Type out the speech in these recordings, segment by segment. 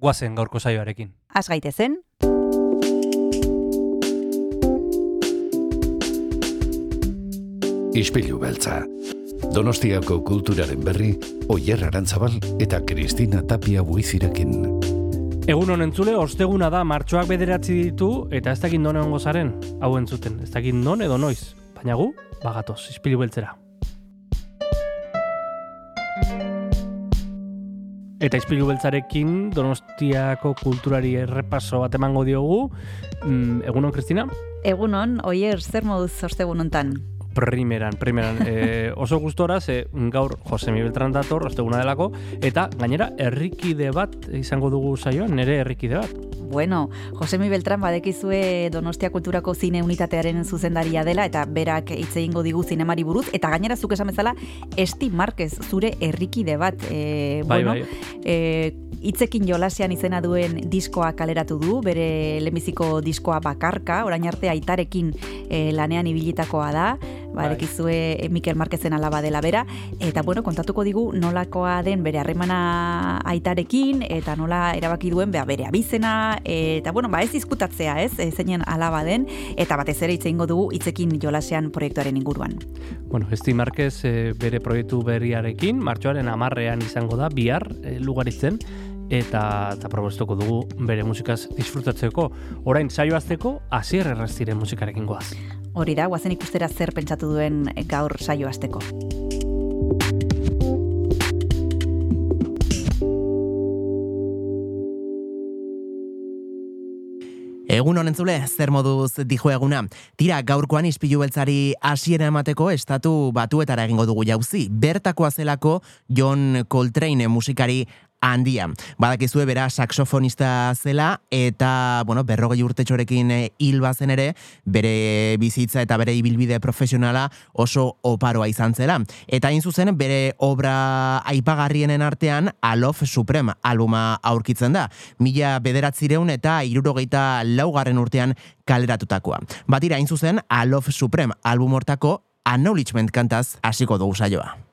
guazen gaurko saioarekin. Az gaitezen, Ispilu beltza. Donostiako kulturaren berri, Oyer Arantzabal eta Kristina Tapia buizirekin. Egun honen entzule, osteguna da martxoak bederatzi ditu, eta ez dakit non egongo zaren, hau entzuten, ez dakit non edo noiz, baina gu, bagatoz, izpilu beltzera. Eta izpilu beltzarekin Donostiako kulturari errepaso bat emango diogu. Mm, egunon, Kristina? egunon, oier, zer moduz ostegun hontan? Primeran, primeran. e, oso gustora, ze gaur Josemi Beltran dator, osteguna delako, eta gainera herrikide bat izango dugu saioan, nire herrikide bat. Bueno, Josemi Beltran badekizue Donostia Kulturako zine unitatearen zuzendaria dela eta berak hitz egingo digu zinemari buruz eta gainera zuk esan bezala Esti Marquez zure herrikide bat e, Bai, bueno, bai. e, hitzekin jolasian izena duen diskoa kaleratu du, bere lehenbiziko diskoa bakarka, orain arte aitarekin e, lanean ibilitakoa da, Bai. badekizue Mikel Marquezen alaba dela bera, eta bueno, kontatuko digu nolakoa den bere harremana aitarekin, eta nola erabaki duen bea, bere abizena, eta bueno, ba ez diskutatzea, ez, e, zeinen alaba den, eta batez ere hitz egingo dugu hitzekin jolasean proiektuaren inguruan. Bueno, Esti Marquez e, bere proiektu berriarekin, martxoaren amarrean izango da, bihar, e, lugaritzen, eta, eta probestuko dugu bere musikaz disfrutatzeko. Orain, saio azteko, asier errastiren musikarekin goaz. Hori da, guazen ikustera zer pentsatu duen gaur saio hasteko. Egun honen zule, zer moduz dijo eguna. Tira, gaurkoan ispilu beltzari hasiera emateko estatu batuetara egingo dugu jauzi. Bertakoa zelako John Coltrane musikari handia. Badakizue bera saxofonista zela eta, bueno, berrogei urtetxorekin eh, hil bazen ere, bere bizitza eta bere ibilbide profesionala oso oparoa izan zela. Eta hain zuzen, bere obra aipagarrienen artean Alof Supreme albuma aurkitzen da. Mila bederatzireun eta irurogeita laugarren urtean kaleratutakoa. Batira, hain zuzen, Alof Supreme album hortako Acknowledgement kantaz hasiko dugu saioa.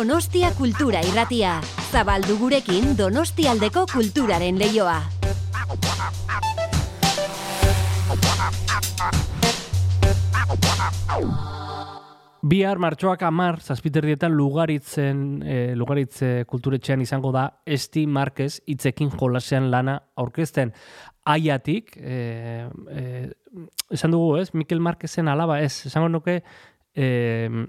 Donostia Kultura Irratia. Zabaldu gurekin Donostialdeko kulturaren leioa. Bihar martxoak amar, zazpiterdietan lugaritzen, e, lugaritze kulturetxean izango da Esti Marquez itzekin jolasean lana aurkezten. Aiatik, e, e, esan dugu ez, Mikel Marquezen alaba ez, esango nuke, e,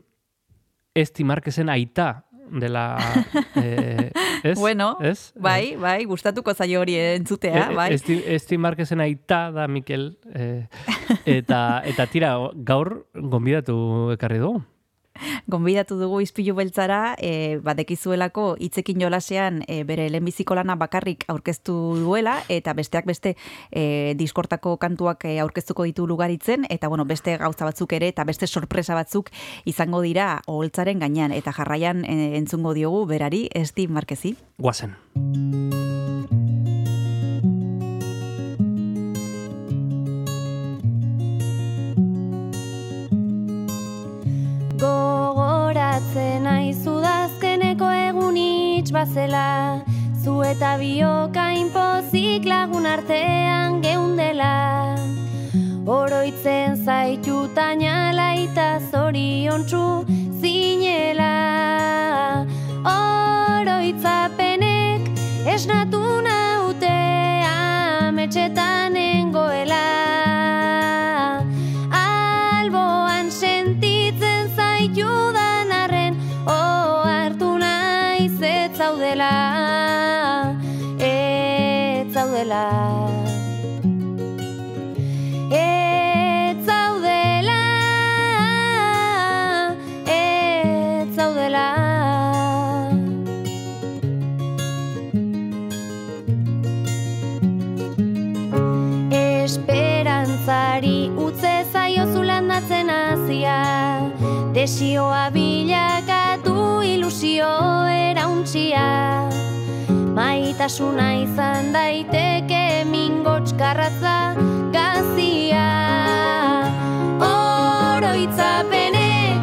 Esti Marquezen aita dela eh, ez? Bueno, ez? bai, bai, gustatuko zaio hori entzutea, E, bai. Esti, esti Marquezen aita da Mikel eh, eta, eta tira, gaur gonbidatu ekarri dugu. Gonbidatu dugu izpilu beltzara, e, badekizuelako hitzekin jolasean e, bere lehenbiziko lana bakarrik aurkeztu duela, eta besteak beste e, diskortako kantuak aurkeztuko ditu lugaritzen, eta bueno, beste gauza batzuk ere, eta beste sorpresa batzuk izango dira oholtzaren gainean, eta jarraian e, entzungo diogu berari, esti markezi. Guazen. Gogoratzen aizu dazkeneko egun itx bazela. Zu eta bioka inpozik lagun artean geundela. Oroitzen zaitu tainala eta zorion txu zinela. Oroitzapenek esnatu naute ametxetan engoela Ez zaudela Ez zaudela. Esperantzari utze zaio zulandatzen hasia. Desioa bilakatu ilusio erauntxia Maitasuna izan daiteke mingots garratza gazia. Oroitzapenek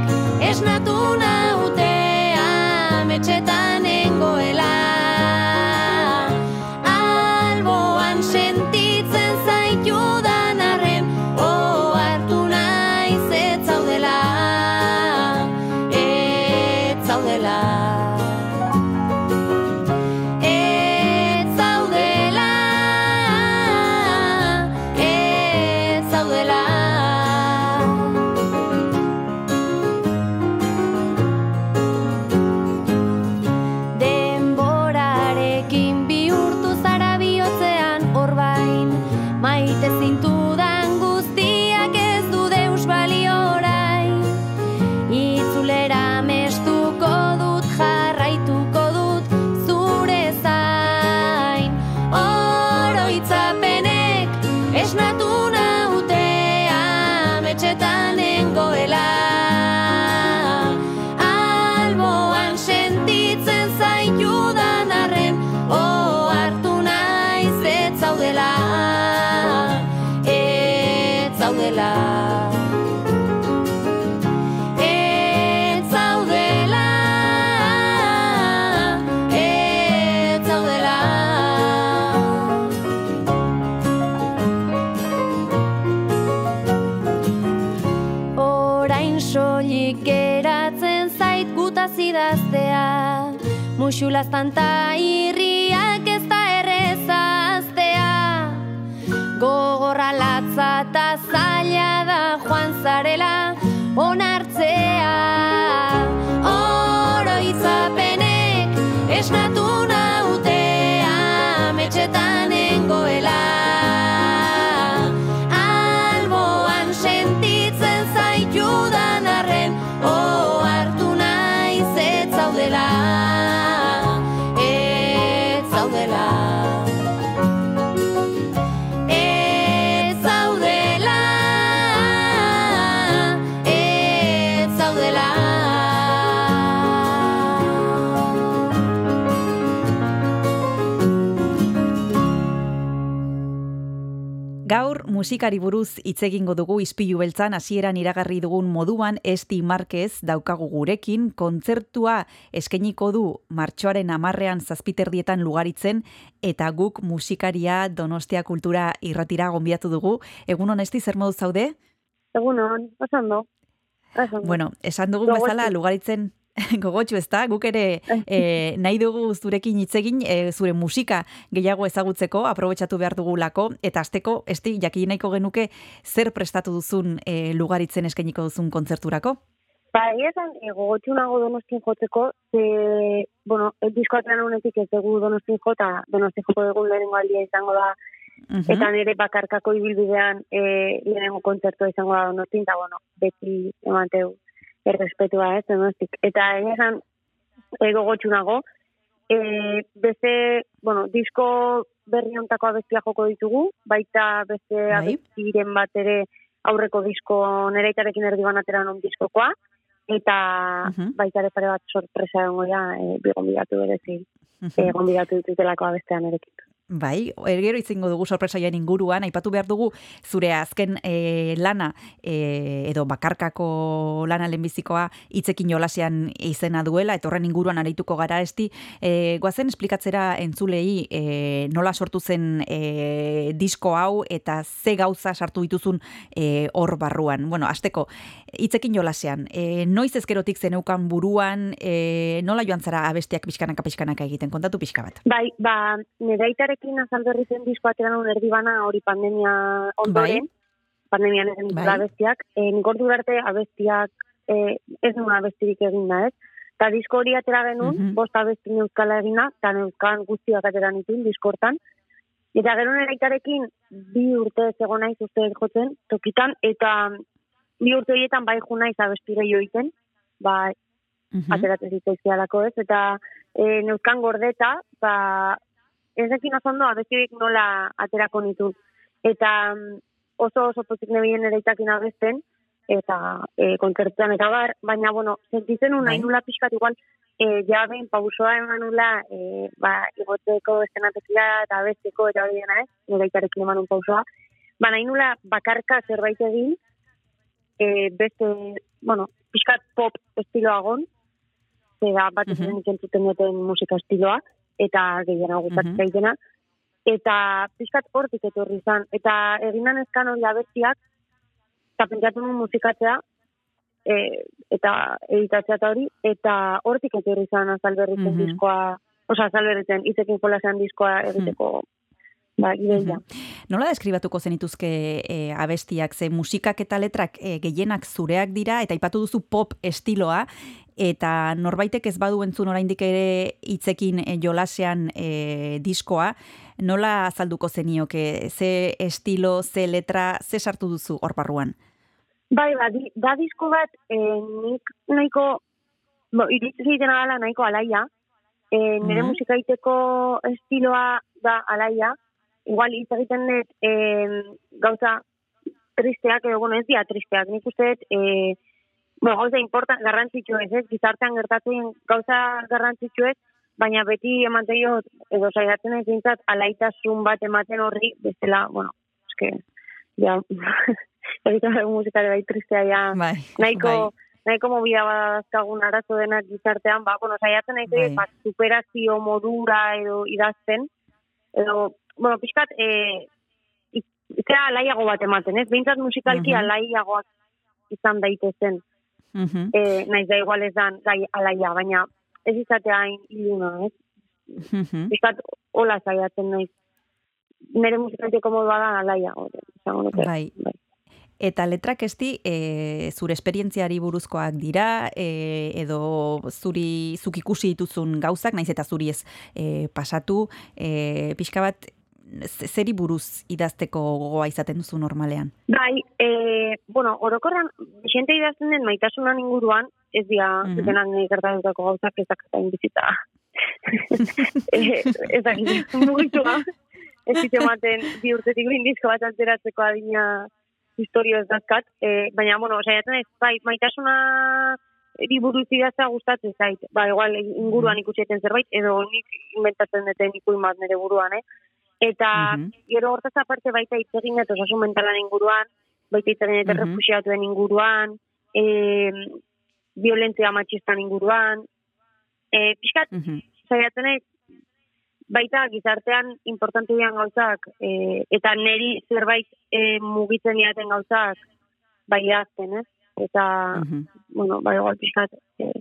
esnatu naute Muxulaztan ta irriak ez da errezaztea Gogorra latza eta zaila da joan zarela. Onartzea musikari buruz hitz egingo dugu Ispilu beltzan hasieran iragarri dugun moduan Esti Marquez daukagu gurekin kontzertua eskainiko du martxoaren amarrean zazpiterdietan lugaritzen eta guk musikaria Donostia Kultura irratira gonbiatu dugu. Egun honesti zer modu zaude? Egunon, pasando. Pasando. Bueno, esan dugun Gogotsu. bezala lugaritzen gogotxu ez da, guk ere e, nahi dugu zurekin hitz egin e, zure musika gehiago ezagutzeko, aprobetxatu behar dugulako, eta azteko, esti, jakin nahiko genuke, zer prestatu duzun e, lugaritzen eskainiko duzun kontzerturako? Ba, egia esan, e, gogotxu nago donostin jotzeko, ze, bueno, e, diskoatran honetik ez dugu donostin jota, donostin joko dugun lehenengo aldia izango da, Mhm. eta nire bakarkako ibilbidean e, lehenengo kontzertua izango da donostin, eta bueno, beti emanteu errespetua ez, donostik. Eta egia esan, e, gogotxu nago, e, beste, bueno, disko berri ontako abestia joko ditugu, baita beste Bai. abestiren bat ere aurreko disko nereitarekin erdi banatera non diskokoa, eta baita ere pare bat sorpresa egongo da, e, bi gonbidatu berezi, e, gonbidatu ditutelako abestean erekin. Bai, ergero itzingo dugu sorpresaien inguruan, aipatu behar dugu zure azken e, lana e, edo bakarkako lana lehenbizikoa hitzekin jolasean izena duela, eta horren inguruan arituko gara esti. E, goazen esplikatzera entzulei e, nola sortu zen e, disko hau eta ze gauza sartu dituzun hor barruan. Bueno, asteko, hitzekin jolasean, e, noiz ezkerotik zeneukan buruan, e, nola joan zara abestiak pixkanaka pixkanaka egiten, kontatu pixka bat. Bai, ba, nire aitarekin azal berri zen disko atera nun erdi hori pandemia ondoren, pandemian egin Bai. bai. abestiak, e, nik ordu arte abestiak e, ez nuen abestirik egin da, ez? Eta disko hori atera genuen, Mhm. bost abesti neuzkala egina, eta neuzkan guztiak atera nituen diskortan. Eta gero nire bi urte zegoen naiz uste jotzen, tokitan, eta bi urte horietan bai jo naiz abestire joiten, ba, Mhm. ateratzen zitzaizkialako ez, eta e, neuzkan gordeta, ba, ez ekin ondo abestirik nola aterako nitu. Eta mm, oso oso pozik nebien ere itakin abesten, eta e, kontzertuan eta bar, baina, bueno, sentitzen un Bai. nahi nula pixkat igual, e, ja behin pausoa eman nula, e, ba, igoteko estenatekia eta abesteko eta hori dena ez, nire itarekin eman un pausoa, ba, nahi nula bakarka zerbait egin, e, beste, bueno, pixkat pop estiloagon, zera bat Mhm. nik entzuten duten musika estiloa, eta gehiena gustatzen Mhm. zaitena. Eta pixkat hortik etorri izan. Eta eginan ezkan hori abestiak, eta pentsatu nuen musikatzea, e, eta editatzea eta hori, eta hortik etorri izan azalberritzen Mhm. diskoa, oza, azalberritzen, izekin jolasean diskoa egiteko, ba, ideia. Mhm. Nola deskribatuko zenituzke e, abestiak, ze musikak eta letrak e, gehienak zureak dira, eta aipatu duzu pop estiloa, eta norbaitek ez badu entzun oraindik ere hitzekin e, jolasean e, diskoa, nola azalduko zenioke, ze estilo, ze letra, ze sartu duzu hor barruan? Bai, ba, di, da disko bat, eh, nik nahiko, bo, iritsi egiten dela nahiko alaia, eh, nire Mhm. musika egiteko estiloa da alaia, igual hitz egiten dut eh, gauza tristeak, edo, bueno, ez dira tristeak, nik uste dut, eh, bueno, gauza importan, garrantzitsu ez, ez, gizartean gertatzen gauza garrantzitsu ez, baina beti emateio, edo saiatzen ez dintzat, alaitasun bat ematen horri, bestela, bueno, eske, ja, egiten dugu musikare bai tristea, ja, Bai, nahiko, bai. nahiko mobida badazkagun arazo denak gizartean, ba, bueno, saiatzen nahi Bai. bat, superazio modura edo idazten, edo, bueno, pixkat, e, zera alaiago bat ematen, ez? Behintzat musikalki Mhm. alaiagoak izan daitezen. Mhm, E, naiz da igual ez dan gai alaia, baina ez izatea hain iluna, ez? mhm. Pixkat, hola saiatzen naiz. Nere musikalteko modua da alaia, hori. Bai. bai. Eta letrak esti, e, zure esperientziari buruzkoak dira, e, edo zuri, zuk ikusi dituzun gauzak, naiz eta zuri ez e, pasatu, e, pixka bat, zeri buruz idazteko gogoa izaten duzu normalean? Bai, e, bueno, orokorrean, xente idazten den maitasunan inguruan, ez dira, Mhm. mm denak nahi gertatutako gauzak ezak eta inbizita. e, ez da, mugitua. Ez ditu ematen bi urtetik behin disko bat alteratzeko adina historio ez dazkat. E, baina, bueno, saiatzen ez, bai, maitasuna eri buruz idaztea gustatzen zait. Ba, igual, inguruan ikusieten zerbait, edo nik inventatzen duten ikuin bat nire buruan, eh? Eta Mhm. gero hortaz aparte baita hitz egin dut osasun mentalan inguruan, baita hitz egin dut Mhm. refugiatuen inguruan, e, violentzia matxistan inguruan, e, pixkat, Mhm. saiatzen naiz, baita gizartean importante dian gauzak, e, eta neri zerbait e, mugitzen diaten gauzak, bai idazten, ez? Eta, Mhm. bueno, bai igual pixkat, e,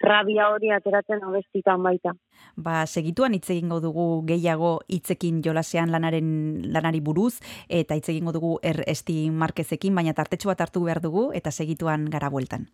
rabia hori ateratzen abestitan baita. Ba, segituan hitz egingo dugu gehiago hitzekin jolasean lanaren lanari buruz eta hitz egingo dugu er esti markezekin, baina tartetxo bat hartu behar dugu eta segituan gara bueltan.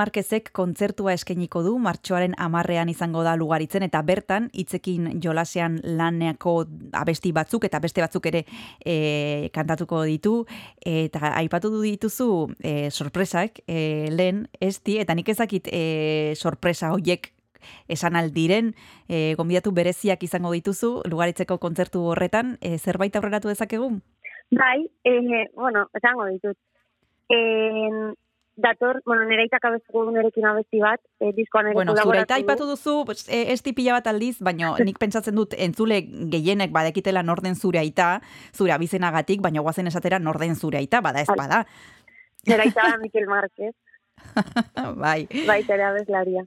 Markezek kontzertua eskainiko du, martxoaren amarrean izango da lugaritzen, eta bertan, hitzekin jolasean laneako abesti batzuk, eta beste batzuk ere e, kantatuko ditu, eta aipatu du dituzu e, sorpresak, e, lehen, esti, eta nik ezakit e, sorpresa hoiek esan aldiren, e, gonbidatu bereziak izango dituzu, lugaritzeko kontzertu horretan, e, zerbait aurreratu dezakegu? Bai, eh, bueno, esango ditut. Eh, dator, bueno, nire aitak abestuko du nirekin abesti bat, eh, diskoan ere Bueno, zure aita aipatu duzu, pues, e, esti pila bat aldiz, baina nik pentsatzen dut entzule gehienek badekitela norden zure aita, zure abizenagatik, baina guazen esatera norden zure aita, bada ez Bai. bada. Nire aita da Mikel Márquez, bai, baita ere abeslaria.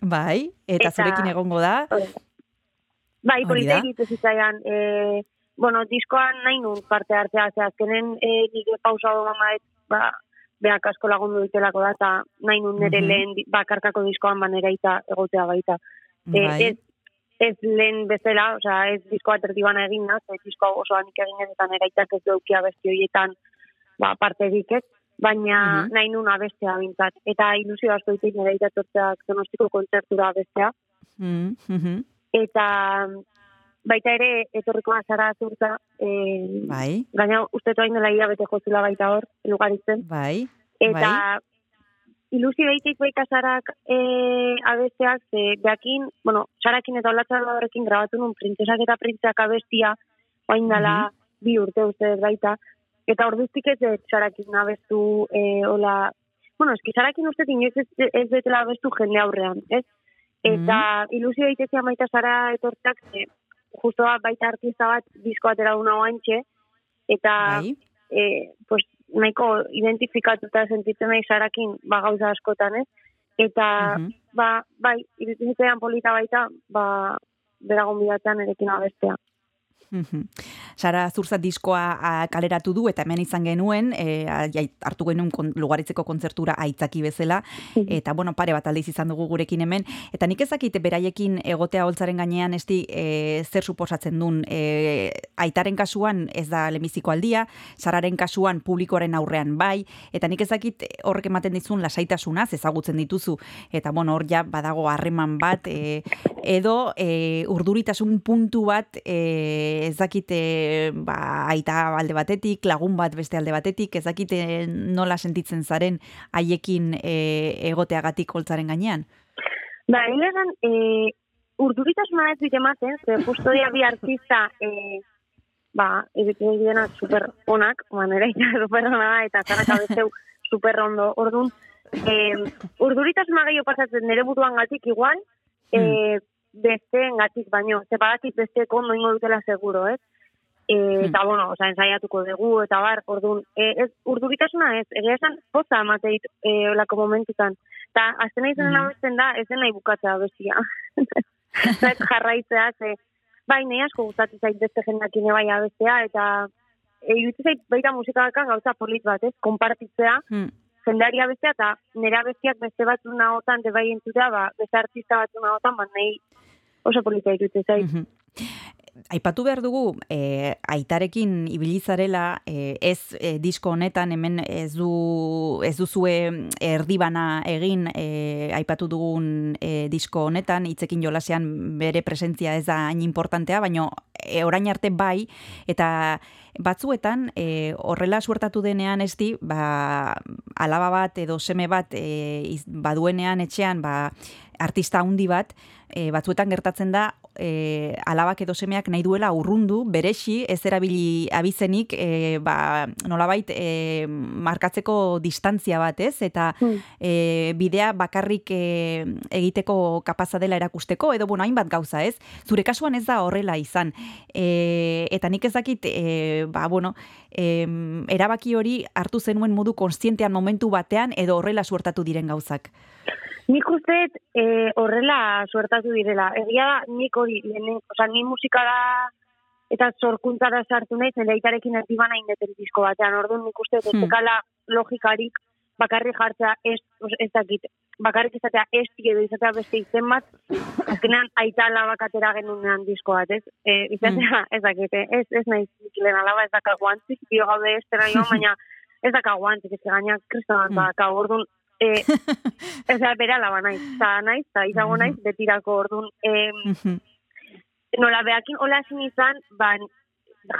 bai, eta, Eta- zurekin egongo da, Hori da. Bai, polita egitu zitzaidan, eh, bueno, diskoan nahi nun parte hartzea, ze azkenen eh, nire pausa mama ez, ba, beak asko lagundu ditelako da, eta nahi nun nire Mhm. lehen di- bakarkako diskoan ba nire aita egotea baita. Eh, bai, ez, ez lehen bezala, osea, ez diskoa terdi bana egin da, ez diskoa nik egin ez, eta nire aitak ez dukia besti horietan, ba, parte ez, baina Mhm. nahi nun abestea bintzat. Eta ilusio asko ditik nire aita tortzeak donostiko kontzertura abestea. Mm, mhm, Eta baita ere, etorriko azara zurta, eh, bai, gaina uste hain dela ia bete jozula baita hor, lugaritzen. bai, Eta ilusio baitik baita sarak eh, abesteak, ze beakin, bueno, sarakin eta olatzen horrekin grabatu nun printzesak eta printzeak abestia, hain dela bi urte uste baita. Eta orduztik ez dut sarakin abestu, eh, hola, bueno, eski sarakin uste inoiz ez, ez detela abestu jende aurrean, ez? Eta ilusio daitezian baita zara etortzak, ze, justo baita artista bat disko atera duna oantxe, eta bai, e, pues, nahiko identifikatuta sentitzen nahi sarakin ba, gauza askotan, ez? Eta, Mhm. ba, bai, iruditzen polita baita, ba, bera gonbidatzen erekin abestea. Sara Zurza diskoa kaleratu du eta hemen izan genuen, e, hartu genuen kon, lugaritzeko kontzertura aitzaki bezala, eta bueno, pare bat aldiz izan dugu gurekin hemen, eta nik ezakite beraiekin egotea holtzaren gainean esti e, zer suposatzen duen, e, aitaren kasuan ez da lemiziko aldia, Sararen kasuan publikoaren aurrean bai, eta nik ezakit horrek ematen dizun lasaitasunaz ezagutzen dituzu, eta bueno, hor ja badago harreman bat, e, edo e, urduritasun puntu bat e, ez dakite ba, aita alde batetik, lagun bat beste alde batetik, ez dakite nola sentitzen zaren haiekin e, egoteagatik holtzaren gainean. Ba, egin esan, e, urduritasuna ez dit ematen, ze justo bi artista, e, ba, egiten direnak super onak, manera eta super ona da, eta zarak abesteu super ondo. Orduan, e, urduritasuna gehiago pasatzen nire buruan gatik igual, e, besteen gatik baino, ze badakit besteeko ondo ingo dutela seguro, ez? E, eta, bueno, oza, ensaiatuko dugu, eta bar, orduan, e, ez, urduritasuna ez, egia esan, poza amateit e, olako momentutan. Eta, azten nahi zenen Mm. abesten da, ez nahi bukatzea bestia. Zait jarraitzea, ze, bai, nahi asko gustatzen zait beste jendakin bai abestea, eta e, iruditzen zait baita musika bakan gauza polit bat, ez, konpartitzea, Hmm. jendeari abestea, eta nire abestiak beste batzu nahotan, de bai entzutea, ba, beste artista batzu nahotan, ba, nahi oso polita iruditzen zait. Mhm. Aipatu behar dugu, e, aitarekin ibilizarela, e, ez e, disko honetan, hemen ez, du, ez duzue erdibana egin, e, aipatu dugun e, disko honetan, hitzekin jolasean bere presentzia ez da hain importantea, baina e, orain arte bai, eta batzuetan e, horrela suertatu denean ez di, ba, alaba bat edo seme bat e, iz- baduenean etxean, ba, artista handi bat, e, batzuetan gertatzen da e, alabak edo semeak nahi duela urrundu, berexi, ez erabili abizenik, e, ba, nolabait e, markatzeko distantzia bat, ez? Eta Hmm. e, bidea bakarrik e, egiteko kapaza dela erakusteko, edo bueno, hainbat gauza, ez? Zure kasuan ez da horrela izan. E, eta nik ez dakit, e, ba, bueno, e, erabaki hori hartu zenuen modu konstientean momentu batean, edo horrela suertatu diren gauzak. Nik uste eh, horrela suertatu direla. Egia da, nik hori, lehenen, oza, ni musikara eta sorkuntzara sartu nahi, zen leitarekin ez diban hain deten disko batean. Orduan nik uste Hmm. logikarik bakarrik jartzea ez, ez dakit, bakarrik izatea ez edo izatea beste izen bat, azkenean aita alabak atera genunean disko bat, ez? E, izatea, ez dakit, eh, ez, ez nahi zikilen alaba, ez dakago antzik, bio gaude ez tera baina ez dakago antzik, ez gaina kristoan Hmm. dakago, orduan, e, ez da, bera laba naiz, eta naiz, eta izango naiz, betirako orduan. E, nola, behakin hola ezin izan, ba,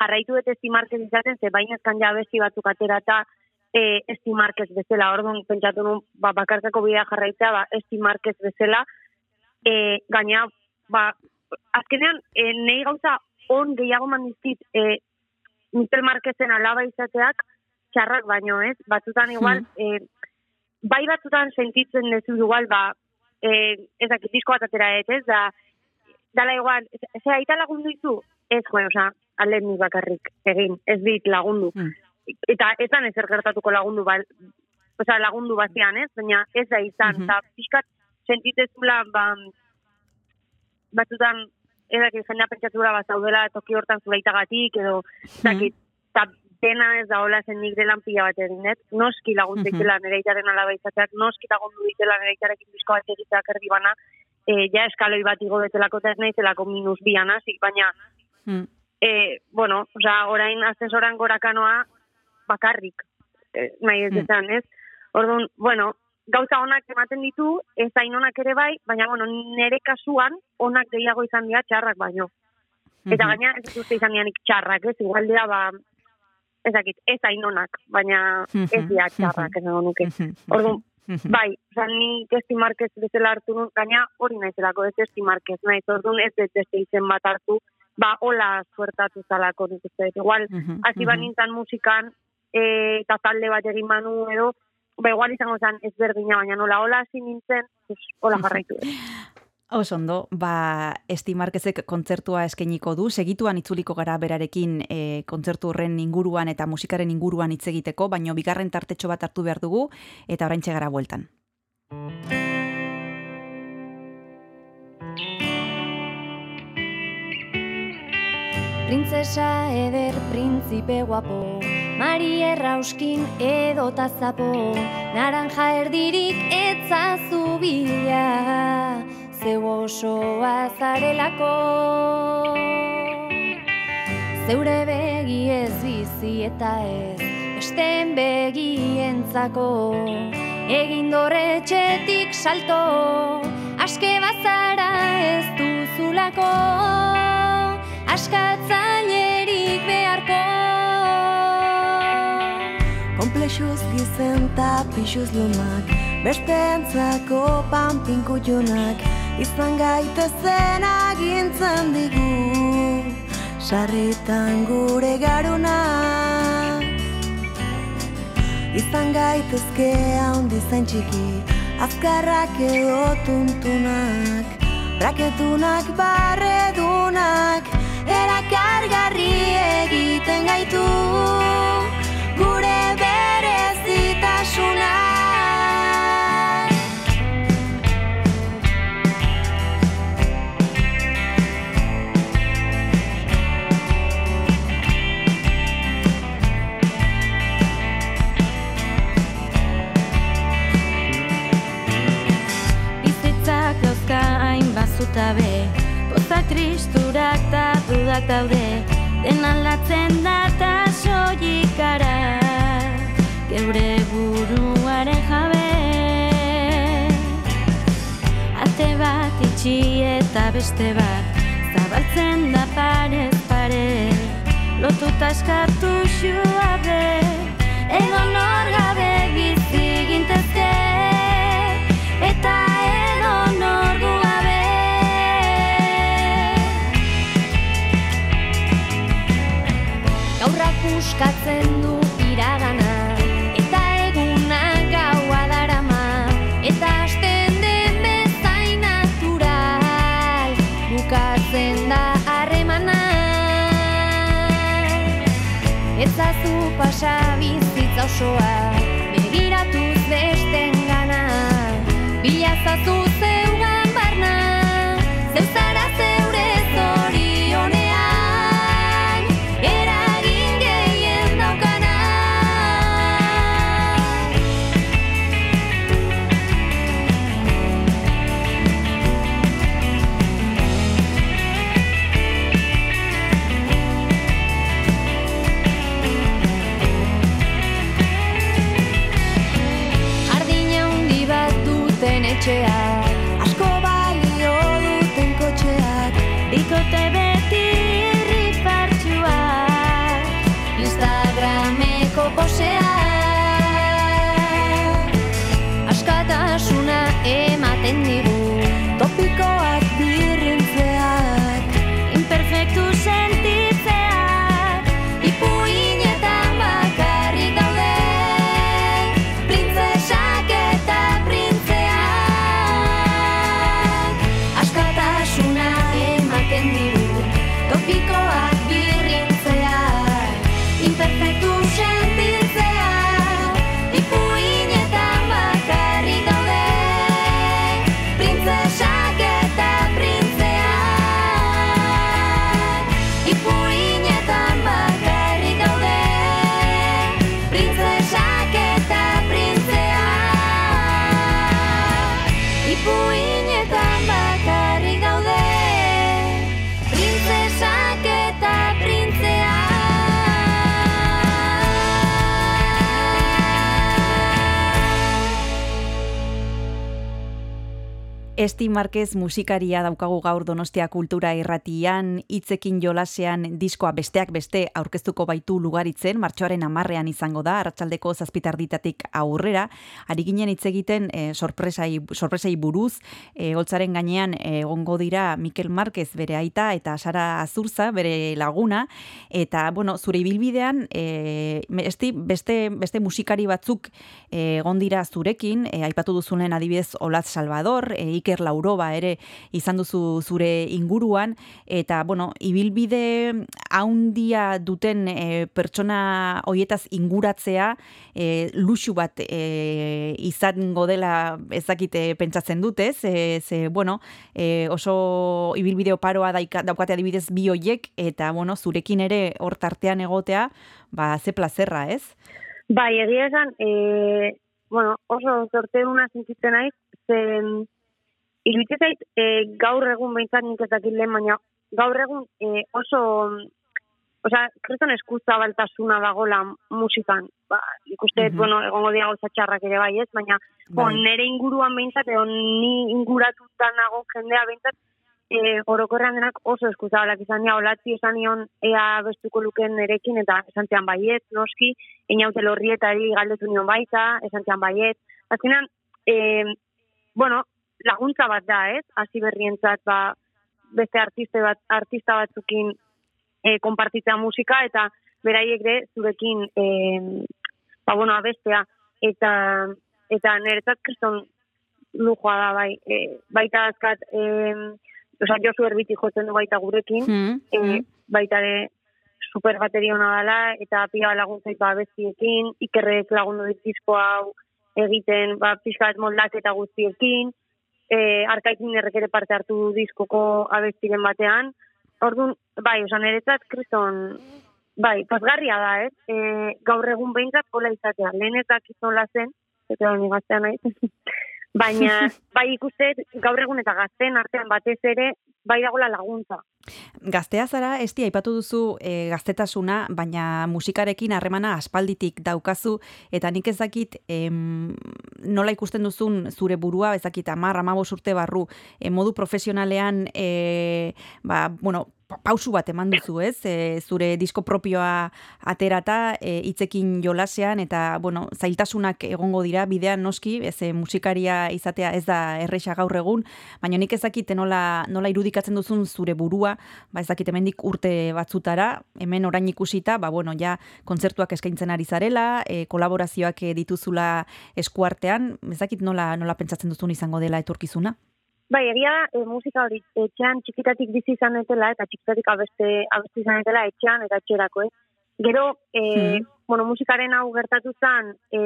jarraitu dut estimarkez izaten, ze baina ezkan ja besti batzuk atera eta e, estimarkez bezala, orduan pentsatu nun, ba, bakarkako bidea jarraitzea, ba, estimarkez bezala, e, gaina, ba, azkenean, e, nahi gauza on gehiago mandizkit, e, Mikel Marquezen alaba izateak, txarrak baino, ez? Batzutan igual, e, bai batzutan sentitzen dezu igual, ba, e, ez dakit disko bat atera ez, ez? Da, dala igual, ez aita lagundu izu? Ez, jo, oza, alen nik bakarrik egin, ez dit lagundu. Mm. Eta ez da ezer gertatuko lagundu, ba, oza, lagundu bazian, ez? Baina ez da izan, Mhm. eta pixkat sentitzezula, ba, batzutan, ez dakit, jendea pentsatura bat zaudela toki hortan zuleitagatik, edo, ez dakit, eta dena ez da hola zen nik delan pila bat egin, ez? Noski lagundu Mhm. ditela nire itaren alaba izateak, noski lagundu ditela nire itarekin bizko bat egiteak erdi bana, e, ja eskaloi bat igo betelako eta ez naizelako minus bian hasi, baina, Mm. e, bueno, oza, orain asesoran gorakanoa bakarrik, e, nahi ez Mm. esan, ez? Orduan, bueno, gauza onak ematen ditu, ez hain onak ere bai, baina, bueno, nire kasuan onak gehiago izan dira txarrak baino. Eta gaina ez dut izan dianik txarrak, ez? Igual dira, ba, ez dakit, ez hain onak, baina ez dira txarrak, ez nuke. Orduan, bai, oza, ni Esti Marquez bezala hartu nun, gaina hori naizelako, ez Esti Marquez, naiz, orduan ez dut beste izen bat hartu, ba, hola suertatu zalako, nik uste. Igual, Mhm, hasi banintzen musikan, e, eta talde bat egin manu edo, ba, igual izango zen ez baina nola, hola hasi nintzen, pues, hola jarraitu. dut. Oso ondo, ba, Esti Marquezek kontzertua eskainiko du, segituan itzuliko gara berarekin e, kontzertu horren inguruan eta musikaren inguruan hitz egiteko, baino bigarren tartetxo bat hartu behar dugu, eta oraintxe gara bueltan. Printzesa eder printzipe guapo Mari errauskin edo tazapo Naranja erdirik etzazu bila Zeu osoa zarelako. Zeure begi ez bizi eta ez Besteen begientzako. Egin dorretxetik salto Aske bazara ez duzulako. Askatzailerik beharko. Komplexuz gizen ta pixuz lumak Beste entzako panpinkutunak Izan gaitezen agintzen digu Sarritan gure garunak Izan gaitezke handi zain txiki Azkarrak edo tuntunak Raketunak barredunak Erakargarri egiten gaitu hain bazutabe Pozak tristurak eta dudak daude Den aldatzen da eta soilik gara. Geure buruaren jabe. Ate bat itxi eta beste bat Zabaltzen da parez pare Lotuta eskatu xuabe Edo nor gabe bizi gintezke. Eta Gaurrak puskatzen du iragana Eta egunak gaua darama Eta hasten den bezain natural Bukatzen da harremana. Ezazu pasa bizitza osoa Begiratuz besten gana Bilazazu noche hay. Esti Marquez musikaria daukagu gaur Donostia Kultura Irratian, hitzekin jolasean diskoa besteak beste aurkeztuko baitu lugaritzen, martxoaren amarrean izango da, arratsaldeko zazpitarditatik aurrera, ari ginen hitz egiten e, sorpresai, sorpresai buruz, e, holtzaren gainean eh, egongo dira Mikel Marquez bere aita eta Sara Azurza bere laguna, eta bueno, zure ibilbidean, e, esti, beste, beste musikari batzuk egon dira zurekin, e, aipatu duzunen adibidez Olaz Salvador, e, Iker Lauroba ere izan duzu zure inguruan, eta, bueno, ibilbide haundia duten e, pertsona hoietaz inguratzea, e, luxu bat e, izango dela ezakite pentsatzen dut, ez? E, ze, bueno, e, oso ibilbide oparoa daika, daukate adibidez bi hoiek, eta, bueno, zurekin ere hor tartean egotea, ba, ze plazerra, ez? Bai, egia esan, e, bueno, oso zorteuna sentitzen naiz, zen, iruditzen zait, e, gaur egun behintzat nik ez dakit lehen, baina gaur egun e, oso, osea, kriston eskutza baltasuna dagola musikan. Ba, ikuste, Mhm. bueno, egongo dira gauza txarrak ere bai, ez? Baina, Bai. bon, nere inguruan behintzat, edo ni inguratuta nago jendea behintzat, e, orokorrean denak oso eskuzabalak izan dira, olatzi esan nion ea bestuko luken nerekin, eta esan zian baiet, noski, inaute lorrietari galdetu nion baita, esan zian baiet. Azkenan, e, bueno, laguntza bat da, ez? Hasi berrientzat, ba, beste artiste bat, artista batzukin e, konpartitzea musika, eta beraiek ere zurekin, e, ba, bueno, abestea, eta, eta niretzat kriston lujoa da, bai, e, baita azkat, e, Osa, Josu Erbiti jotzen du baita gurekin, Mm, e, baita ere super bateria ona dela, eta pila laguntzait ba bestiekin, ikerrek lagundu dit disko hau egiten, ba, pixka bat moldak eta guztiekin, e, arkaikin errek parte hartu diskoko abestiren batean, Orduan, bai, osan eretzat, kriston, bai, pasgarria da, ez? E, gaur egun behintzat hola izatea, lehen ez dakit nola zen, eta honi gaztea naiz, baina, bai ikuste, gaur egun eta gazten artean batez ere, bai dagoela laguntza. Gaztea zara, esti aipatu duzu e, gaztetasuna, baina musikarekin harremana aspalditik daukazu, eta nik ez dakit em, nola ikusten duzun zure burua, ez dakit amar, amabos urte barru, e, modu profesionalean, e, ba, bueno, pausu bat eman duzu, ez? E, zure disko propioa aterata, e, jolasean, eta, bueno, zailtasunak egongo dira, bidean noski, ez e, musikaria izatea ez da erresa gaur egun, baina nik ez dakit nola, nola irudikatzen duzun zure burua, ba ez dakit hemendik urte batzutara, hemen orain ikusita, ba bueno, ja kontzertuak eskaintzen ari zarela, e, kolaborazioak dituzula eskuartean, ez dakit nola, nola pentsatzen duzun izango dela etorkizuna? Bai, egia da, e, musika hori etxean txikitatik bizi izan etela eta txikitatik abeste, abeste izan etela etxean eta etxerako, eh? Gero, e, Mhm. bueno, musikaren hau gertatu zen, e,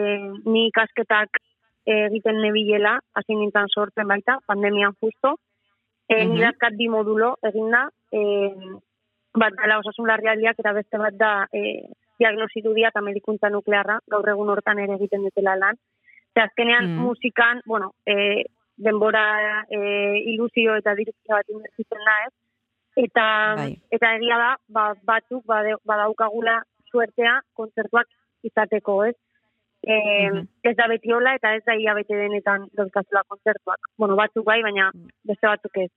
ni ikasketak egiten nebilela, hasi nintzen sortzen baita, pandemian justo. E, Mhm. Ni dazkat bi modulo eginda, e, bat dela osasun larrialdiak eta beste bat da e, diagnosirudia eta medikuntza nuklearra, gaur egun hortan ere egiten dutela lan. Ze azkenean Mhm. musikan, bueno, e, denbora e, ilusio eta direkzio bat inbertitzen da, ez? Eta, Bai. eta egia da, ba, batzuk badaukagula suertea kontzertuak izateko, ez? E, Mhm. Ez da beti hola eta ez da ia bete denetan dauzkazula kontzertuak. Bueno, batzuk bai, baina beste batzuk ez.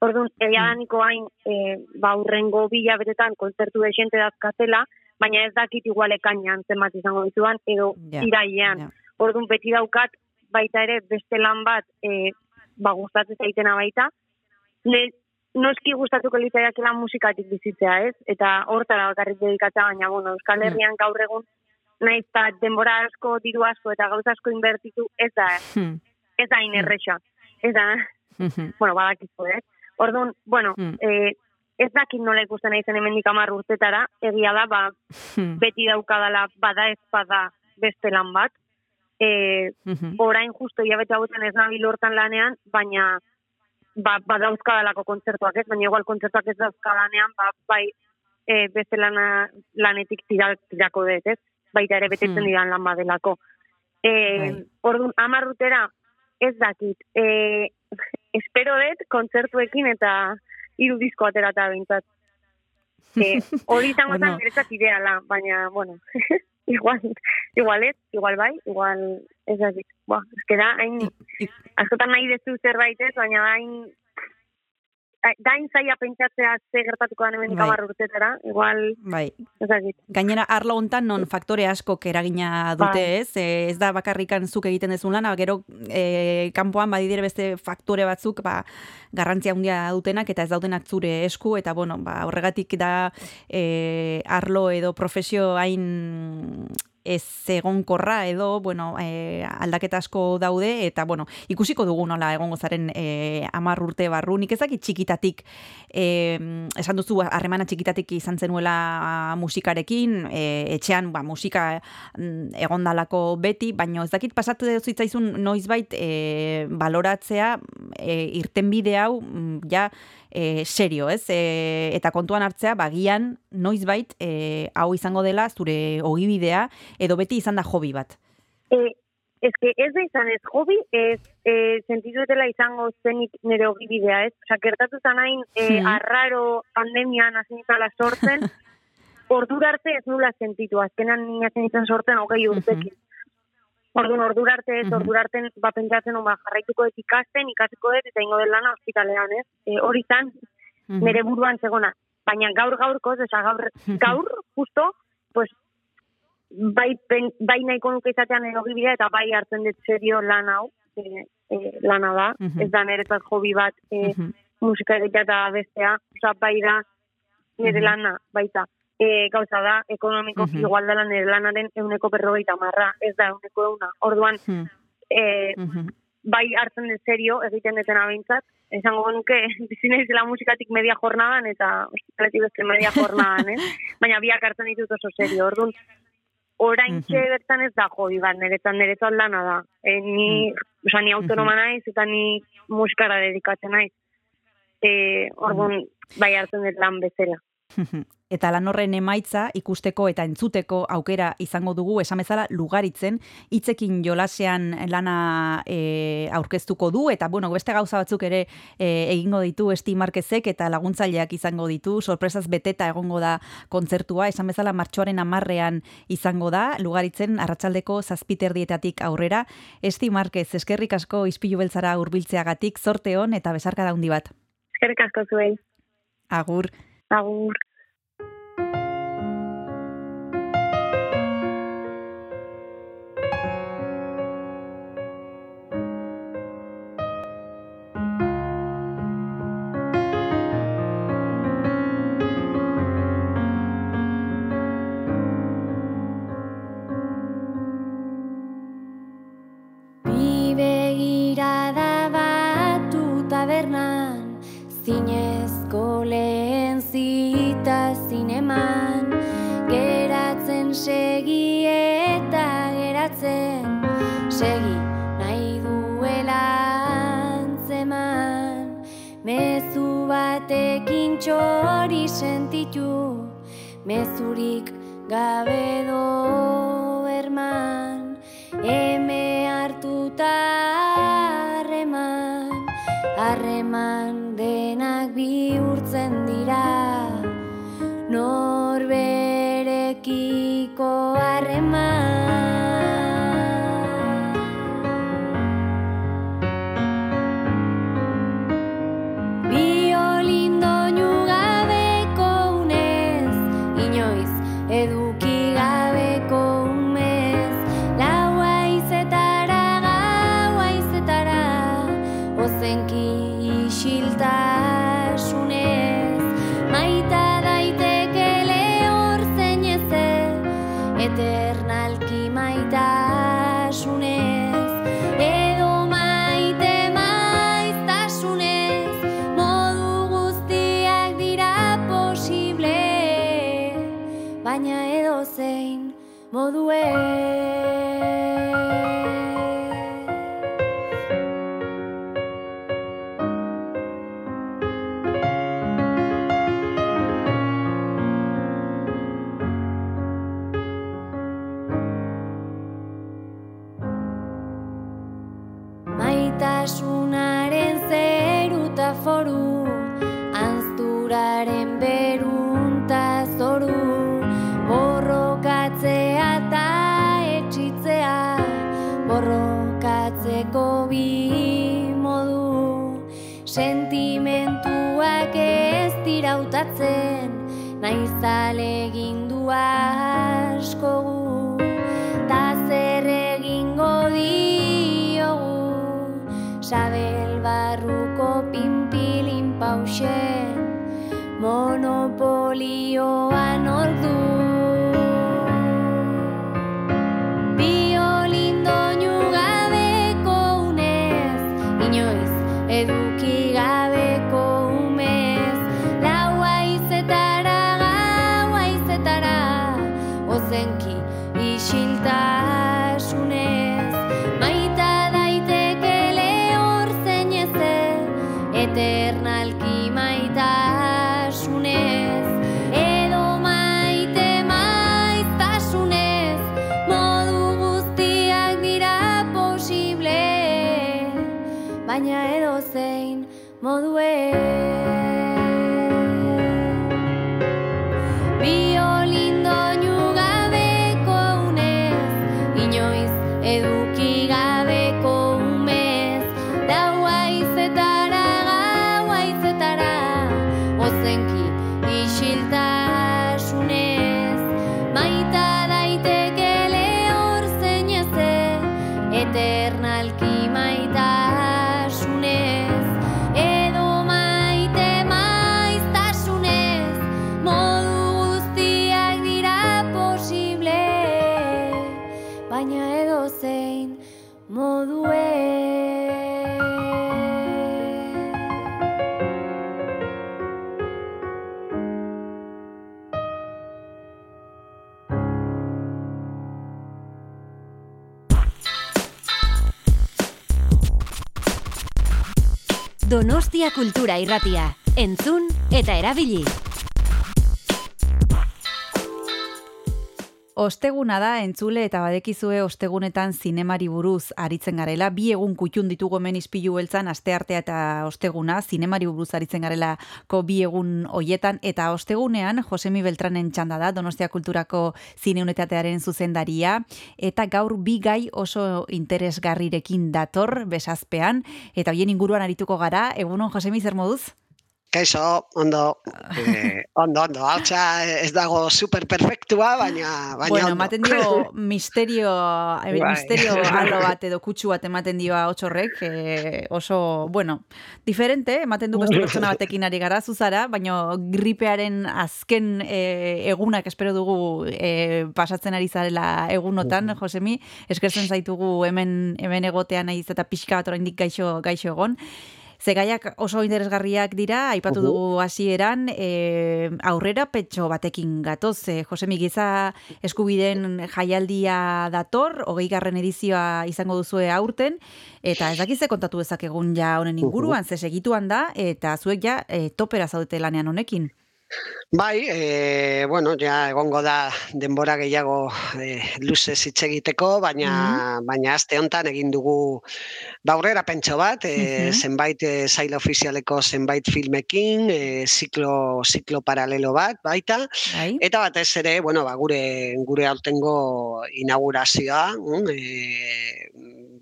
Orduan, egia da niko hain, e, ba, urrengo bila betetan kontzertu desente dazkatela, baina ez dakit igual ekainan zenbat izango dituan, edo Ja, irailean. ja. Orduan, beti daukat, baita ere, beste lan bat, e, ba, gustatzen zaitena baita. Ne, noski gustatuko litzaiakela musikatik bizitzea, ez? Eta hortara bakarrik dedikatzea, baina, bueno, Euskal Herrian gaur egun, naiz eta denbora asko, diru asko eta gauza asko inbertitu, ez da, Hmm. ez da inerresa. Ez da, Mhm. bueno, badakizu, ez? Orduan, bueno, Mm. eh, ez dakit nola ikusten naizen hemendik hamar urtetara, egia da, ba, Hmm. beti daukadala bada ez bada beste lan bat. E, Mhm. orain justo hilabete hauetan ez nabil hortan lanean, baina ba, badauzkadalako kontzertuak ez, baina igual kontzertuak ez dauzkadanean, ba, bai e, beste lana, lanetik tira, tirako dut, ez? Baita ere betetzen Hmm. didan lan badelako. E, Bai. Orduan, hamar urtera ez dakit. E, espero dut kontzertuekin eta hiru disko aterata bintzat. E, hori izango Bueno. ideala, baina, bueno, igual, igual ez, igual bai, igual ez dakit. Ba, ez que da, hain, askotan nahi dezu zerbait ez, baina da hain, da hain zaila pentsatzea ze gertatuko den hemendik Bai. urtetara, igual, Bai, ez dakit. Gainera, arlo hontan non faktore askok eragina dute, Bai. ez? E, ez da bakarrikan zuk egiten dezun lana, gero e, kanpoan badidire beste faktore batzuk, ba, garrantzia handia dutenak eta ez daudenak zure esku, eta bueno, ba, horregatik da e, arlo edo profesio hain ez egonkorra edo, bueno, e, aldaketa asko daude, eta, bueno, ikusiko dugu nola egongo zaren e, amar urte barru, nik ezakit txikitatik, e, esan duzu, harremana txikitatik izan zenuela musikarekin, e, etxean, ba, musika mm, egondalako beti, baina ez dakit pasatu zitzaizun noizbait e, baloratzea e, irtenbide hau mm, ja e, serio, ez? E, eta kontuan hartzea, bagian noizbait e, hau izango dela zure ogibidea edo beti izan da hobi bat. E, ez que ez da izan ez hobi, ez e, sentitu dela izango zenik nire ogibidea, ez? Osa, gertatu zan hain e, Mhm. arraro pandemian hasi nintzala sortzen, ordura arte ez nula sentitu, azkenan nina zen izan sortzen hogei urtekin. Orduan, ordura arte ez, ordura arte ba, pentsatzen, ba, jarraituko dut ikasten, ikasiko dut, eta ingo dut lana ospitalean, ez? E, hori zan, nire buruan zegona. Baina gaur gaurkoz, oza, gaur, gaur, justo, pues, bai, pen, bai nahiko nuke izatean erogibidea eta bai hartzen dut serio lan hau, e, e, lana da, ez da niretzat hobi bat e, musika egitea eta bestea, oza, bai da nire lana, baita. E, gauza da, ekonomiko Mhm. igual dela nire lanaren euneko berrogeita marra, ez da euneko euna. Orduan, Mhm. e, bai hartzen dut serio egiten dutena behintzat. Esango nuke, bizi naizela musikatik media jornadan eta ospitaletik beste media jornadan, eh? Baina biak hartzen ditut oso serio. Orduan, orain Mhm. bertan ez da jobi bat, niretzat niretzat lana da. E, ni, Mm. oza, ni autonoma naiz eta ni musikara dedikatzen naiz. E, orduan, bai hartzen dut lan bezala. Eta lan horren emaitza ikusteko eta entzuteko aukera izango dugu esan bezala lugaritzen. Hitzekin jolasean lana e, aurkeztuko du eta bueno beste gauza batzuk ere e, egingo ditu Esti Markezek eta laguntzaileak izango ditu. Sorpresaz beteta egongo da kontzertua. Esan bezala martxoaren amarrean izango da lugaritzen arratsaldeko zazpiterdietatik aurrera. Esti Markez eskerrik asko ispilu beltzara hurbiltzeagatik. Zorte on eta besarka handi bat. Eskerrik asko zuei. agur. Agur. Txori sentitu, mezurik gabe doberman, eme hartuta All the way. Kultura Irratia. Entzun eta erabili. Osteguna da entzule eta badekizue ostegunetan zinemari buruz aritzen garela. Bi egun kutxun ditugu hemen ispilu beltzan, asteartea eta osteguna, zinemari buruz aritzen garelako bi egun hoietan. Eta ostegunean, Josemi Beltranen txanda da, Donostia Kulturako zineunetatearen zuzendaria. Eta gaur bi gai oso interesgarrirekin dator, besazpean. Eta hoien inguruan arituko gara. Egunon, Josemi, zer moduz? Kaixo, ondo, eh, ondo, ondo, hautsa ez dago super perfektua, baina, baina bueno, ondo. ematen dio misterio, eh, Bai. misterio alo bat edo kutsu bat ematen dio hotxorrek, eh, oso, bueno, diferente, ematen du beste pertsona batekin ari gara, zuzara, baina gripearen azken eh, egunak espero dugu eh, pasatzen ari zarela egunotan, Josemi, eskertzen zaitugu hemen hemen egotean naiz eta pixka bat oraindik gaixo gaixo egon. Zegaiak oso interesgarriak dira, aipatu dugu hasieran, e, aurrera petxo batekin gatoz, e, Josemi Giza eskubiden jaialdia dator, hogei garren edizioa izango duzue aurten, eta ez dakize kontatu dezakegun ja honen inguruan, ze segituan da, eta zuek ja e, topera zaudete lanean honekin. Bai, e, bueno, ja egongo da denbora gehiago e, luze hitz egiteko, baina baina aste hontan egin dugu aurrera pentso bat, e, Mhm. zenbait e, sail ofizialeko zenbait filmekin, e, ziklo ziklo paralelo bat baita. Bai? Eta batez ere, bueno, ba, gure gure aurtengo inaugurazioa, mm, e,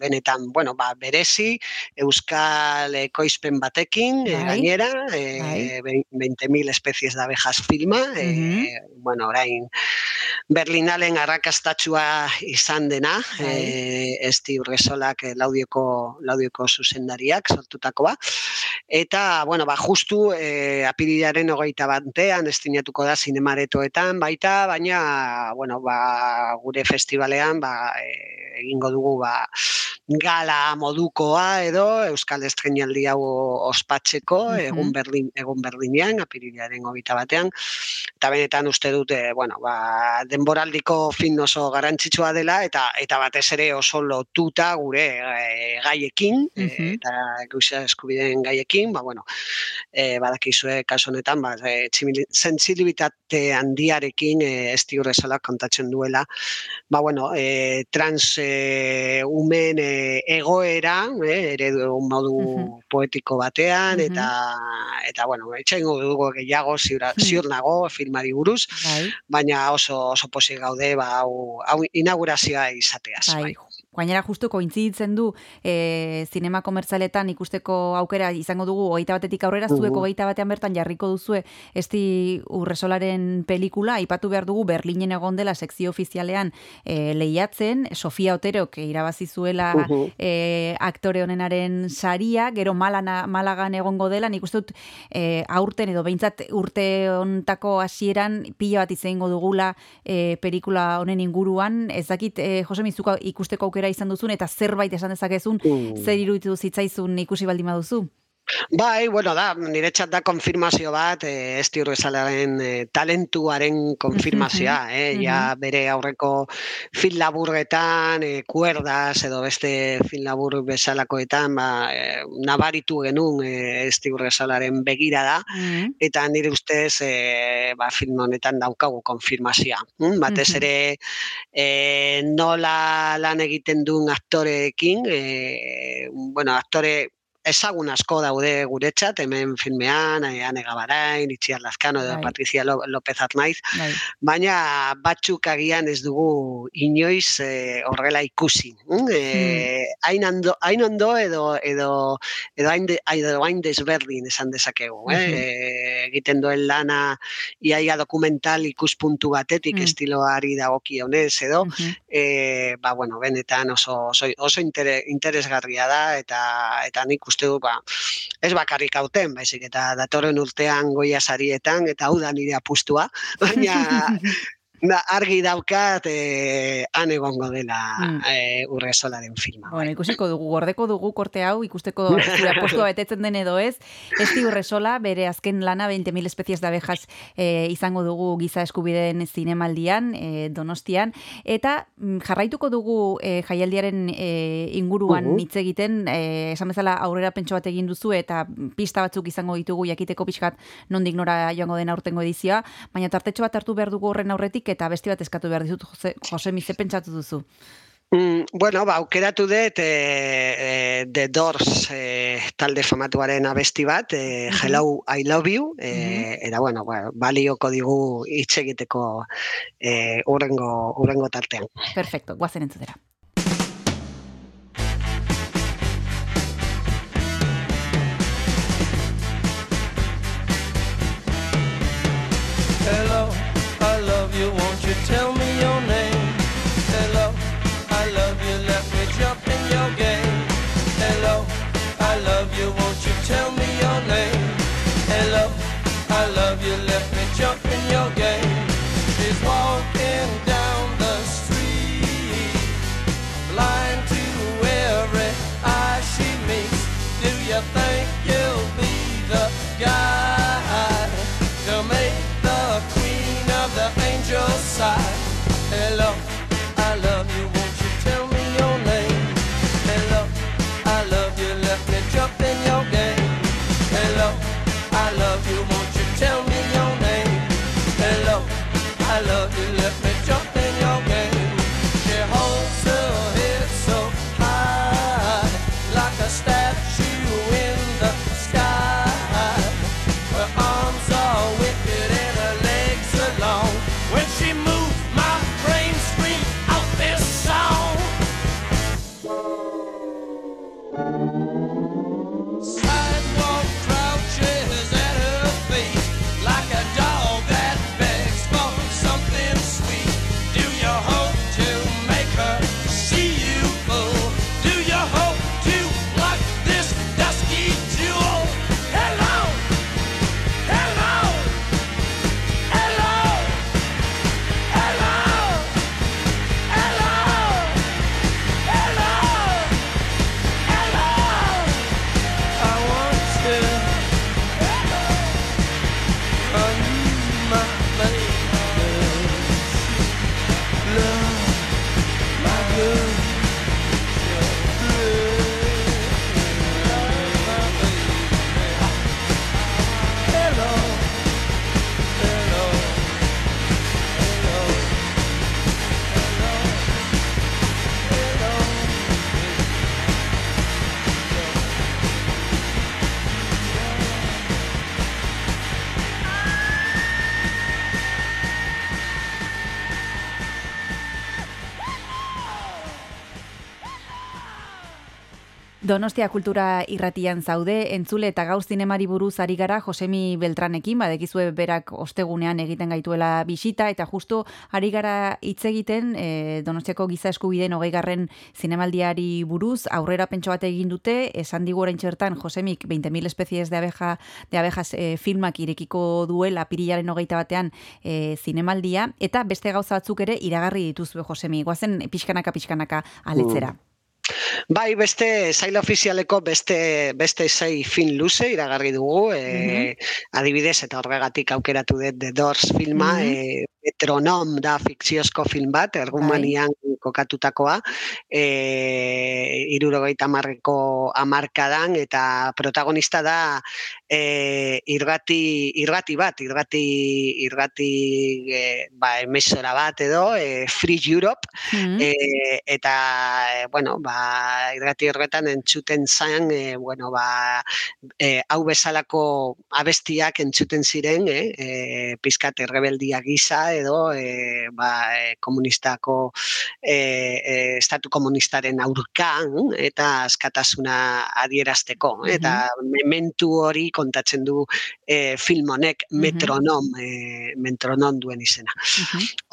benetan, bueno, ba, berezi, euskal ekoizpen batekin, e, Bai. gainera, e, Bai. 20.000 especies de abejas filma, e, bueno, orain Berlinalen arrakastatxua izan dena, e, esti urresolak e, laudioko, laudioko zuzendariak sortutakoa. Eta, bueno, ba, justu e, apirilaren hogeita batean estinatuko da zinemaretoetan baita, baina, bueno, ba, gure festivalean, ba, e, egingo dugu, ba, gala modukoa edo Euskal Estrenaldi hau ospatzeko Mhm. egun Berlin egun Berlinean apirilaren 21 batean eta benetan uste dute bueno ba denboraldiko fin oso garrantzitsua dela eta eta batez ere oso lotuta gure e, gaiekin e, Mhm. eta giza eskubideen gaiekin ba bueno e, badakizue kasu honetan ba e, handiarekin e, esti urresola kontatzen duela ba bueno, e, trans e, umen e, egoera, e, eredu modu Mhm. poetiko batean, Mhm. eta, eta bueno, etxengo dugu gehiago ziur, ziur nago filmari buruz, Bai. baina oso, oso posik gaude, ba, hau, hau inaugurazioa izateaz. Bai. Gainera justu kointziditzen du e, zinema komertzaletan ikusteko aukera izango dugu hogeita batetik aurrera, zuek Mhm. hogeita batean bertan jarriko duzue esti urresolaren pelikula, aipatu behar dugu Berlinen egon dela sekzio ofizialean e, lehiatzen, Sofia Oterok irabazi zuela e, aktore honenaren saria, gero Malana, Malagan egongo dela, nik uste dut e, aurten edo behintzat urte hontako hasieran pila bat izango dugula e, pelikula honen inguruan, ez dakit e, Jose Mizuka ikusteko aukera izan duzun eta zerbait esan dezakezun, Mm. zer iruditu zitzaizun ikusi baldin baduzu? Bai, bueno, da, niretzat da konfirmazio bat, e, esti urrezalaren e, talentuaren konfirmazioa, eh, ja bere aurreko film laburretan, e, kuerdas edo beste film labur bezalakoetan, ba, e, nabaritu genuen e, esti urrezalaren begirada, Mm. eta nire ustez e, ba, film honetan daukagu konfirmazioa. Mm? Batez ere e, nola lan egiten duen aktoreekin, e, bueno, aktore ezagun asko daude guretzat, hemen filmean, eh, Ane Gabarain, Itziar Lazkano edo Bai. Patricia López Arnaiz, Bai. baina batzuk agian ez dugu inoiz eh, horrela ikusi. Mm? Eh, hain, ando, hain ondo edo edo edo hain, de, edo hain desberdin esan dezakegu. Eh? Mhm. Eh, egiten duen lana iaia dokumental ikuspuntu batetik Mm. estiloari dagokionez edo Mhm. e, ba, bueno, benetan oso, oso, oso intere, interesgarria da, eta, eta nik uste du, ba, ez bakarrik hauten, baizik, eta datorren urtean goia sarietan, eta hau da nire apustua, baina na, argi daukat e, han egongo dela Mm. e, urresolaren filma. Bueno, ikusiko dugu, gordeko dugu korte hau, ikusteko zure apostua betetzen den edo ez. Esti urresola, bere azken lana 20.000 espezies de abejas e, izango dugu giza eskubideen zinemaldian, e, donostian, eta mm, jarraituko dugu e, jaialdiaren e, inguruan Mhm. hitz egiten, e, esan bezala aurrera pentso bat egin duzu, eta pista batzuk izango ditugu jakiteko pixkat nondik nora joango den aurtengo edizioa, baina tartetxo bat hartu behar dugu horren aurretik, eta beste bat eskatu behar dizut, Jose, Jose Mize pentsatu duzu. Mm, bueno, ba, aukeratu dut e, e, The Doors e, talde famatuaren abesti bat, e. Hello, I Love You, e, eta bueno, ba, balioko digu hitz egiteko e, urrengo, urrengo tartean. Perfecto, guazen entzutera. Donostia kultura irratian zaude, entzule eta gauz zinemari buruz ari gara Josemi Beltranekin, badekizue berak ostegunean egiten gaituela bisita, eta justu ari gara hitz egiten e, Donostiako giza eskubideen hogeigarren zinemaldiari buruz, aurrera pentso bat egin dute, esan digu orain txertan Josemik 20.000 espezies de, abeja, de abejas e, filmak irekiko duela pirilaren hogeita batean e, zinemaldia, eta beste gauza batzuk ere iragarri dituzue Josemi, guazen pixkanaka pixkanaka aletzera. Bai, beste zaila ofizialeko beste beste sei film luze iragarri dugu, e, adibidez eta horregatik aukeratu dut The Doors filma, Mhm. e, Metronom da fikziozko film bat, Errumanian kokatutakoa, e, irurogeita marreko amarkadan, eta protagonista da e, irgati, irgati bat, irgati, irgati e, ba, emesora bat edo, e, Free Europe, Mhm. e, eta, e, bueno, ba, irgati horretan entzuten zain, e, bueno, ba, e, hau bezalako abestiak entzuten ziren, eh, e, pizkat errebeldia gisa edo e, ba, e, komunistako e, e, estatu komunistaren aurkan eta askatasuna adierazteko. Eta mementu hori kontatzen du e, film honek metronom, e, metronom duen izena.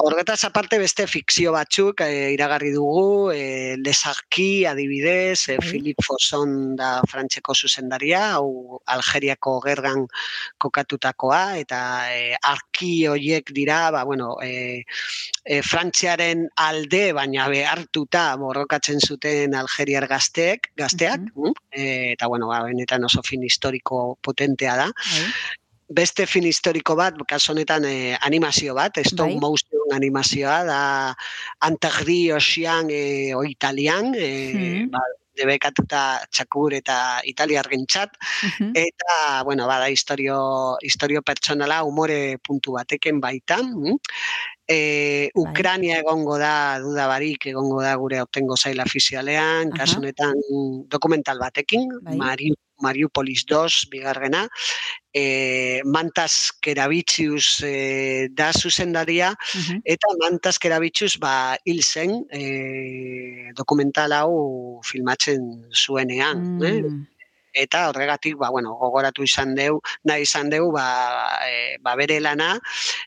Horretaz aparte beste fikzio batzuk e, iragarri dugu, e, Lesarki adibidez, e, Philip Fosson da frantseko zuzendaria, hau Algeriako gerran kokatutakoa, eta e, arki hoiek dira, ba, bueno, e, e, Frantziaren alde, baina behartuta borrokatzen zuten Algeriar gazteek, gazteak, mm? e, eta bueno, ba, benetan oso fin historiko potentea da. Beste fin historiko bat, kasu honetan eh, animazio bat, stop Bai. motion animazioa, da Antagri Ocean e, o Italian, e, Mhm. ba, debekatuta txakur eta italiar gintzat, eta, bueno, bada historio, historio pertsonala umore puntu bateken baita. Mm? E, Ukrania egongo da, duda barik, egongo da gure aurtengo zaila ofizialean, kasu honetan dokumental batekin, Mariu, Mariupolis 2, bigarrena, e, Mantas Keravicius e, da zuzendaria, eta Mantas Keravicius ba, hil zen e, dokumental hau filmatzen zuenean. Eh? Eta horregatik, ba, bueno, gogoratu izan deu, nahi izan deu, ba, e, ba bere lana,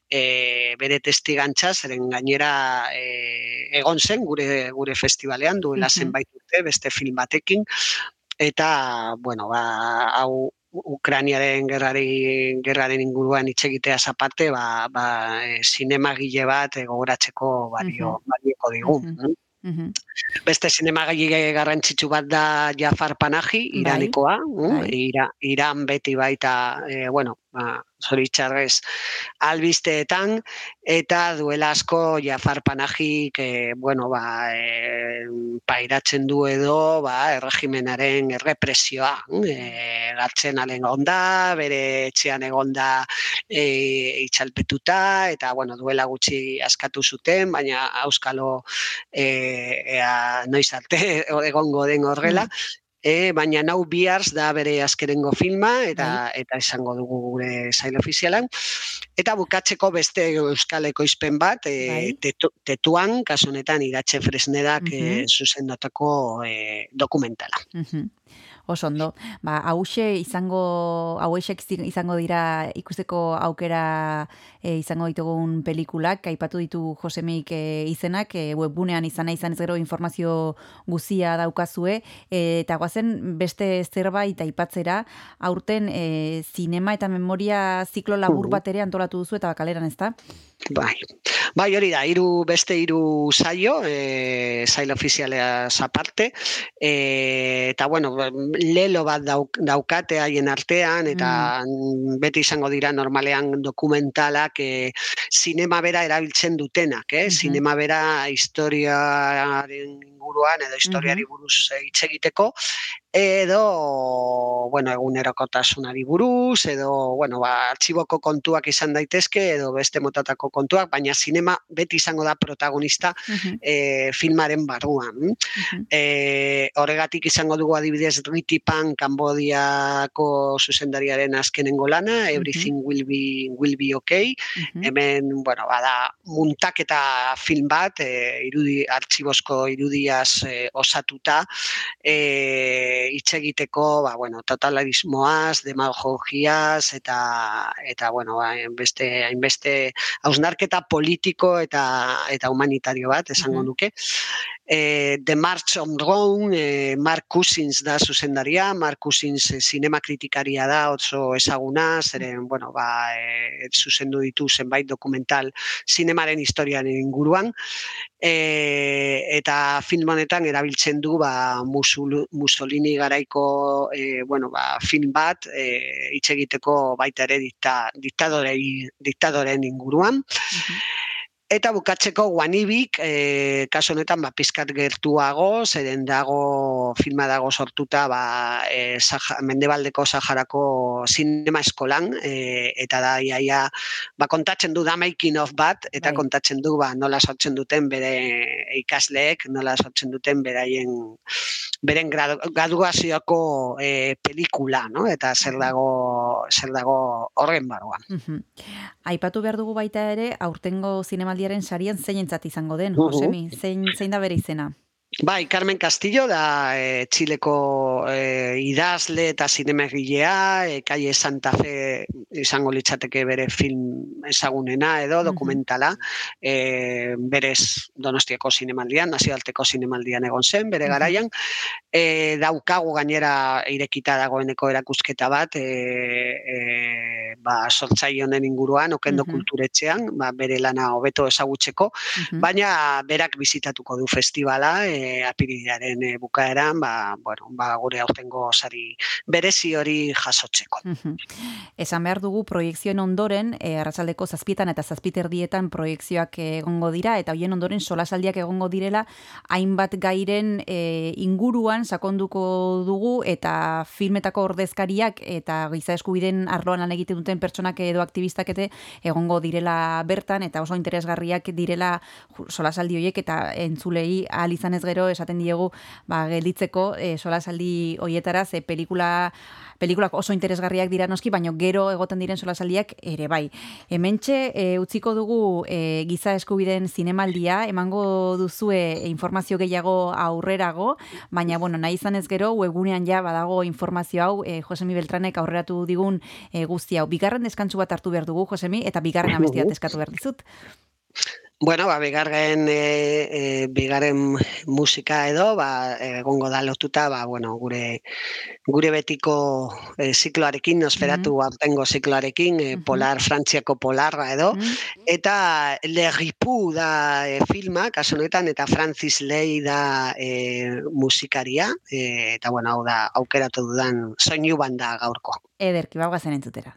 e, bere testigantza, zeren gainera e, egon zen gure gure festivalean, duela Mhm. zenbait urte, beste film batekin, eta, bueno, ba, hau Ukrainiaren gerrari, gerraren inguruan hitz egiteaz aparte, ba, ba, e, zinemagile bat e, gogoratzeko balio, balioko digu. mm? Mhm. Beste zinemagile garrantzitsu bat da Jafar Panahi, Bai. Iranekoa, mm? Bai. Ira, Iran beti baita, e, bueno, ba, zoritxarrez albisteetan, eta duela asko Jafar Panahik, e, bueno, ba, e, pairatzen du edo, ba, erregimenaren errepresioa, mm? e, gartzen alen onda, bere etxean egonda e, itxalpetuta, eta, bueno, duela gutxi askatu zuten, baina auskalo e, ea, noiz arte egongo den horrela, E, baina nau biars da bere azkerengo filma eta eta esango dugu gure zail ofizialan. Eta bukatzeko beste euskal ekoizpen bat, e, Bai. tetu, tetuan, kasu honetan iratxe fresnedak Mhm. e, zuzendutako e, dokumentala. Mhm. Oso ondo. Ba, hause izango, hauexek izango dira ikusteko aukera e, izango ditugun pelikulak, aipatu ditu Josemik e, izenak, e, webgunean izana izan ez gero informazio guzia daukazue, e, eta guazen beste zerbait aipatzera, aurten e, zinema eta memoria ziklo labur bat ere antolatu duzu eta bakaleran, ez da? Bai. Bai, hori da, hiru beste hiru saio, e, sail ofizialeaz aparte, e, eta bueno, lelo bat dauk, daukate haien artean, eta mm. beti izango dira normalean dokumentalak e, zinema bera erabiltzen dutenak, eh? Zinema bera historiaren inguruan edo historiari buruz eh, hitz egiteko, edo, bueno, egunerokotasunari buruz, edo, bueno, ba, artxiboko kontuak izan daitezke, edo beste motatako kontuak, baina zinema beti izango da protagonista Mhm. e, filmaren barruan. Mhm. E, horregatik izango dugu adibidez Riti Pan Kambodiako zuzendariaren azkenengo lana, Everything will be, will be okay. Mhm. Hemen, bueno, bada, muntaketa film bat, e, irudi, artxibosko irudiaz e, osatuta, e, hitz egiteko, ba, bueno, totalarismoaz, demagogiaz, eta, eta bueno, ba, hainbeste, hainbeste hausnarketa politiko eta, eta humanitario bat, esango nuke. E, The March on Rome, e, Mark Cousins da zuzendaria, Mark Cousins e, zinema kritikaria da oso ezaguna, zeren, bueno, ba, e, zuzendu ditu zenbait dokumental zinemaren historiaren inguruan, e, eta film honetan erabiltzen du ba, Musul- Mussolini garaiko e, bueno, ba, film bat e, hitz egiteko baita ere dikta, diktadorei, diktadoren inguruan. Eta bukatzeko guanibik, e, kasu honetan, ba, pizkat gertuago, zeren dago, filma dago sortuta, ba, e, Saha- Mendebaldeko Saharako sinema eskolan, e, eta da, iaia, ba, kontatzen du da making of bat, eta Bai. kontatzen du, ba, nola sortzen duten bere ikasleek, nola sortzen duten beraien, beren gradu- graduazioko e, pelikula, no? Eta zer dago, zer dago horren barruan. Aipatu behar dugu baita ere, aurtengo zinemaldiaren sarian zeinentzat izango den. Josemi, zein, zein da bere izena? Bai, Carmen Castillo da e, Txileko e, idazle eta zinemegilea, e, Calle Santa Fe izango litzateke bere film ezagunena edo dokumentala, e, berez Donostiako zinemaldian, nazioarteko zinemaldian egon zen, bere garaian, e, daukagu gainera irekita dagoeneko erakusketa bat, e, e, ba, sortzaile honen inguruan, okendo kulturetxean, ba, bere lana hobeto ezagutzeko, baina berak bizitatuko du festivala e, apirilaren e, bukaeran, ba, bueno, ba, gure aurtengo sari berezi hori jasotzeko. Esan behar dugu proiekzioen ondoren, e, arratsaldeko zazpietan eta zazpiterdietan proiekzioak egongo dira, eta hoien ondoren solasaldiak egongo direla, hainbat gairen e, inguruan sakonduko dugu, eta filmetako ordezkariak eta giza eskubideen arloan lan egiten duten pertsonak edo aktivistak ete egongo direla bertan, eta oso interesgarriak direla solasaldi horiek, eta entzulei ahal izan ez gero esaten diegu ba, gelditzeko e, solasaldi hoietara, ze pelikula pelikulak oso interesgarriak dira noski, baina gero egoten diren solasaldiak ere bai. Hementxe e, utziko dugu e, giza eskubideen zinemaldia, emango duzue informazio gehiago aurrerago, baina bueno, nahi izan ez gero, webgunean ja badago informazio hau, e, Josemi Beltranek aurreratu digun e, guzti hau. Bigarren deskantzu bat hartu behar dugu, Josemi, eta bigarren abesti bat eskatu behar dizut. Bueno, ba, bigarren, e, e, bigarren musika edo, ba, egongo da lotuta, ba, bueno, gure, gure betiko e, zikloarekin, nosferatu aurtengo zikloarekin, e, Mhm. polar, frantziako polarra edo, Mm? eta Le Ripu da e, filma, kasu honetan, eta Francis Ley da e, musikaria, e, eta bueno, hau da, aukeratu dudan soinu banda gaurko. Ederki, bau gazen entzutera.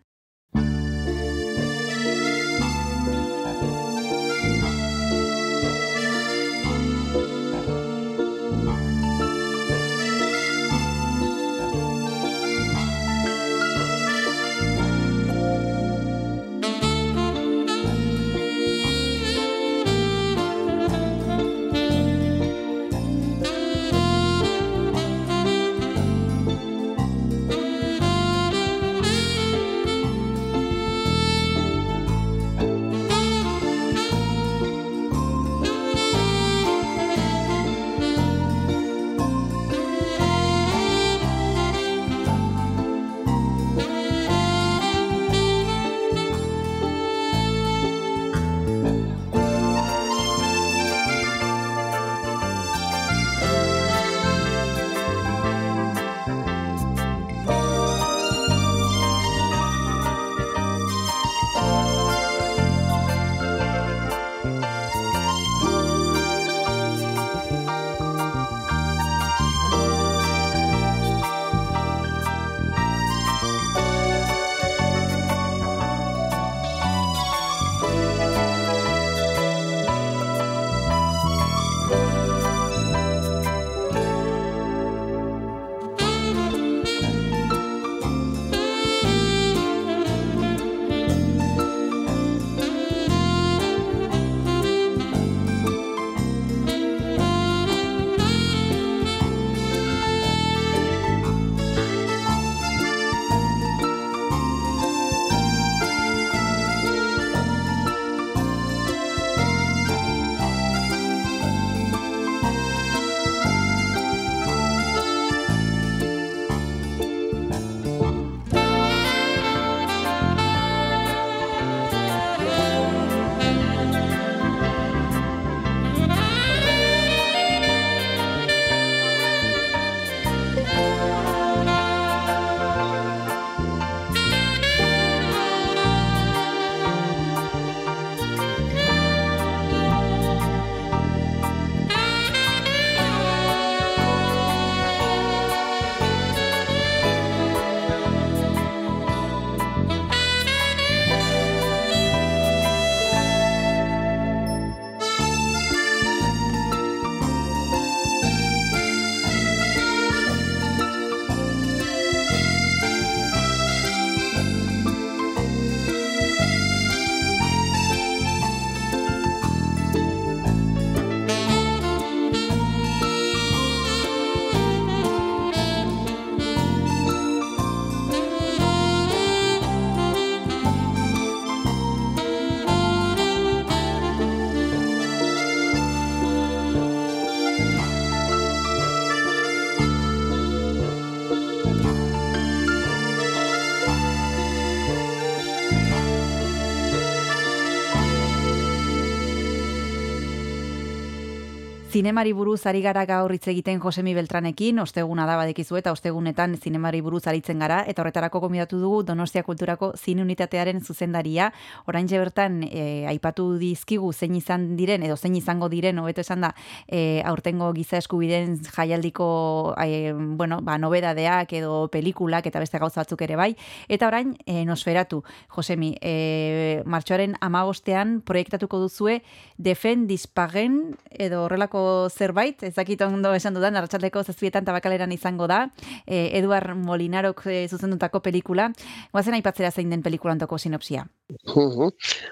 Zinemari buruz ari gara gaur hitz egiten Josemi Beltranekin, osteguna da badekizu eta ostegunetan zinemari buruz aritzen gara, eta horretarako gomidatu dugu Donostia Kulturako zine unitatearen zuzendaria. Orain bertan e, aipatu dizkigu zein izan diren, edo zein izango diren, hobeto esan da, e, aurtengo giza eskubideen jaialdiko e, bueno, ba, nobedadeak edo pelikulak eta beste gauza batzuk ere bai. Eta orain, e, nosferatu, Josemi, e, martxoaren amagostean proiektatuko duzue Defen Dispagen edo horrelako zerbait, ez dakit ondo esan dudan, arratsaldeko zazpietan tabakaleran izango da, e, Eduard Molinarok e, zuzendutako pelikula. Guazen aipatzera zein den pelikula ontoko sinopsia. Uhum.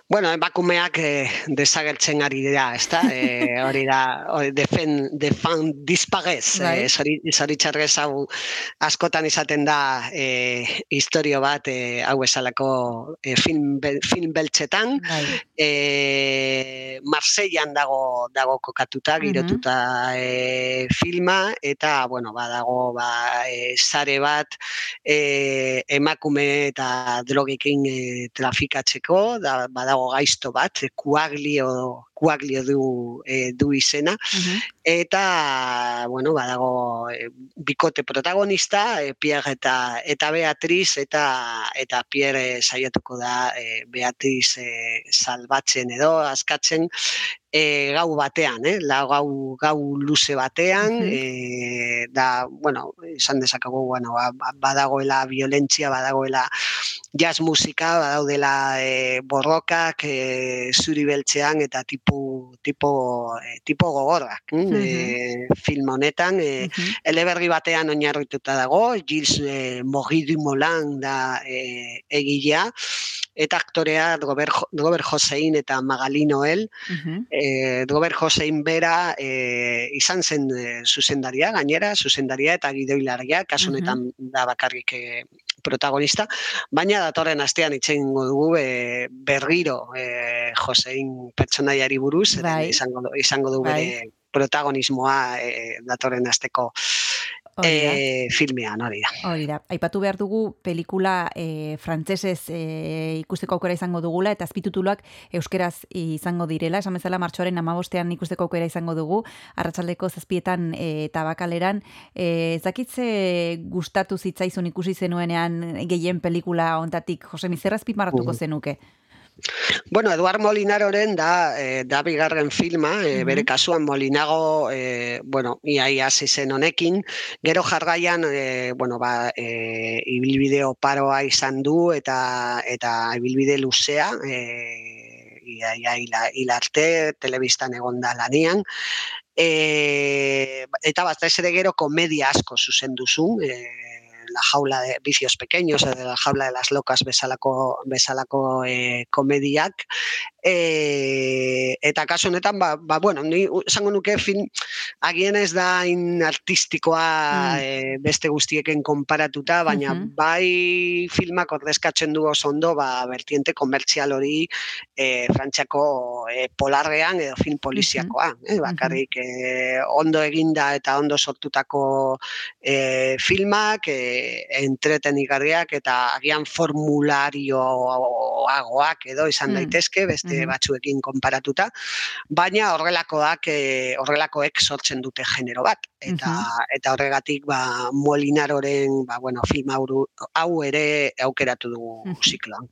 Bueno, emakumeak eh, desagertzen ari dira, ezta? Eh, hori da, hori defen, defan dispagez, Bai. eh, zori, zoritxarrez hau askotan izaten da eh, historio bat eh, hau esalako eh, film, film beltzetan, Bai. eh, Marseillan dago dago kokatuta, girotuta eh, filma, eta, bueno, badago, ba, eh, sare bat eh, emakume eta drogekin eh, trafikatzeko, da, badago gaizto bat, kuaglio, kuaglio du, eh, du izena, eta, bueno, badago eh, bikote protagonista, eh, Pierre eta, eta Beatriz, eta, eta Pierre saiatuko da eh, Beatriz salbatzen edo, askatzen, e, gau batean, eh? La gau, gau luze batean, Mhm. e, da, bueno, esan dezakagu, bueno, ba- ba- badagoela violentzia, badagoela jazz musika, badaudela e, borrokak e, zuri beltzean eta tipo, tipo, e, tipo gogorrak mm, e, film honetan. E, eleberri batean oinarrituta dago, Gilles e, Mogidu Molan da e, egilea, eta aktorea Robert, Robert Josein eta Magali Noel, eh, Robert Josein bera eh, izan zen eh, zuzendaria, gainera, zuzendaria eta gidoilaria, kasu Mhm. honetan da bakarrik eh, protagonista, baina datorren astean hitz egingo dugu eh, berriro eh, Josein pertsonaiari buruz, Bai. izango, izango du bere protagonismoa eh, datorren asteko Eh, filmean, hori da. Hori da, aipatu behar dugu pelikula e, frantsesez e, ikusteko aukera izango dugula eta azpitutuluak euskeraz izango direla. Esan bezala martxoaren amabostean ikusteko aukera izango dugu, arratsaldeko zazpietan e, tabakaleran. E, zakitze gustatu zitzaizun ikusi zenuenean gehien pelikula ontatik, Jose Mhm. zenuke. Bueno, Eduard Molinaroren da, eh, da bigarren filma, eh, bere kasuan Molinago, eh, bueno, ia ia hasi zen honekin, gero jarraian, eh, bueno, ba, eh, ibilbide oparoa izan du eta eta ibilbide luzea, eh, ia ia hila, hila arte, telebistan egon da lanian, eh, eta batez ere gero komedia asko zuzendu zuen, eh, la jaula de vicios pequeños, edo la jaula de las locas bezalako, bezalako eh. E, eta kasu honetan, ba, ba, bueno, ni esango nuke film, agien ez da in artistikoa Mm. eh, beste guztieken konparatuta, baina Mhm. bai filmak ordezkatzen du oso ondo, ba, vertiente komertzial hori eh, Frantziako eh, polarrean edo film poliziakoa. Eh, bakarrik eh, ondo eginda eta ondo sortutako eh, filmak, eh, entretenigarriak eta agian formularioagoak edo izan Mm. daitezke beste Mhm. batzuekin konparatuta, baina horrelakoak eh, horrelakoek sortzen dute genero bat. Eta eta horregatik ba Molinaroren ba bueno film hau, hau ere aukeratu dugu zikloan.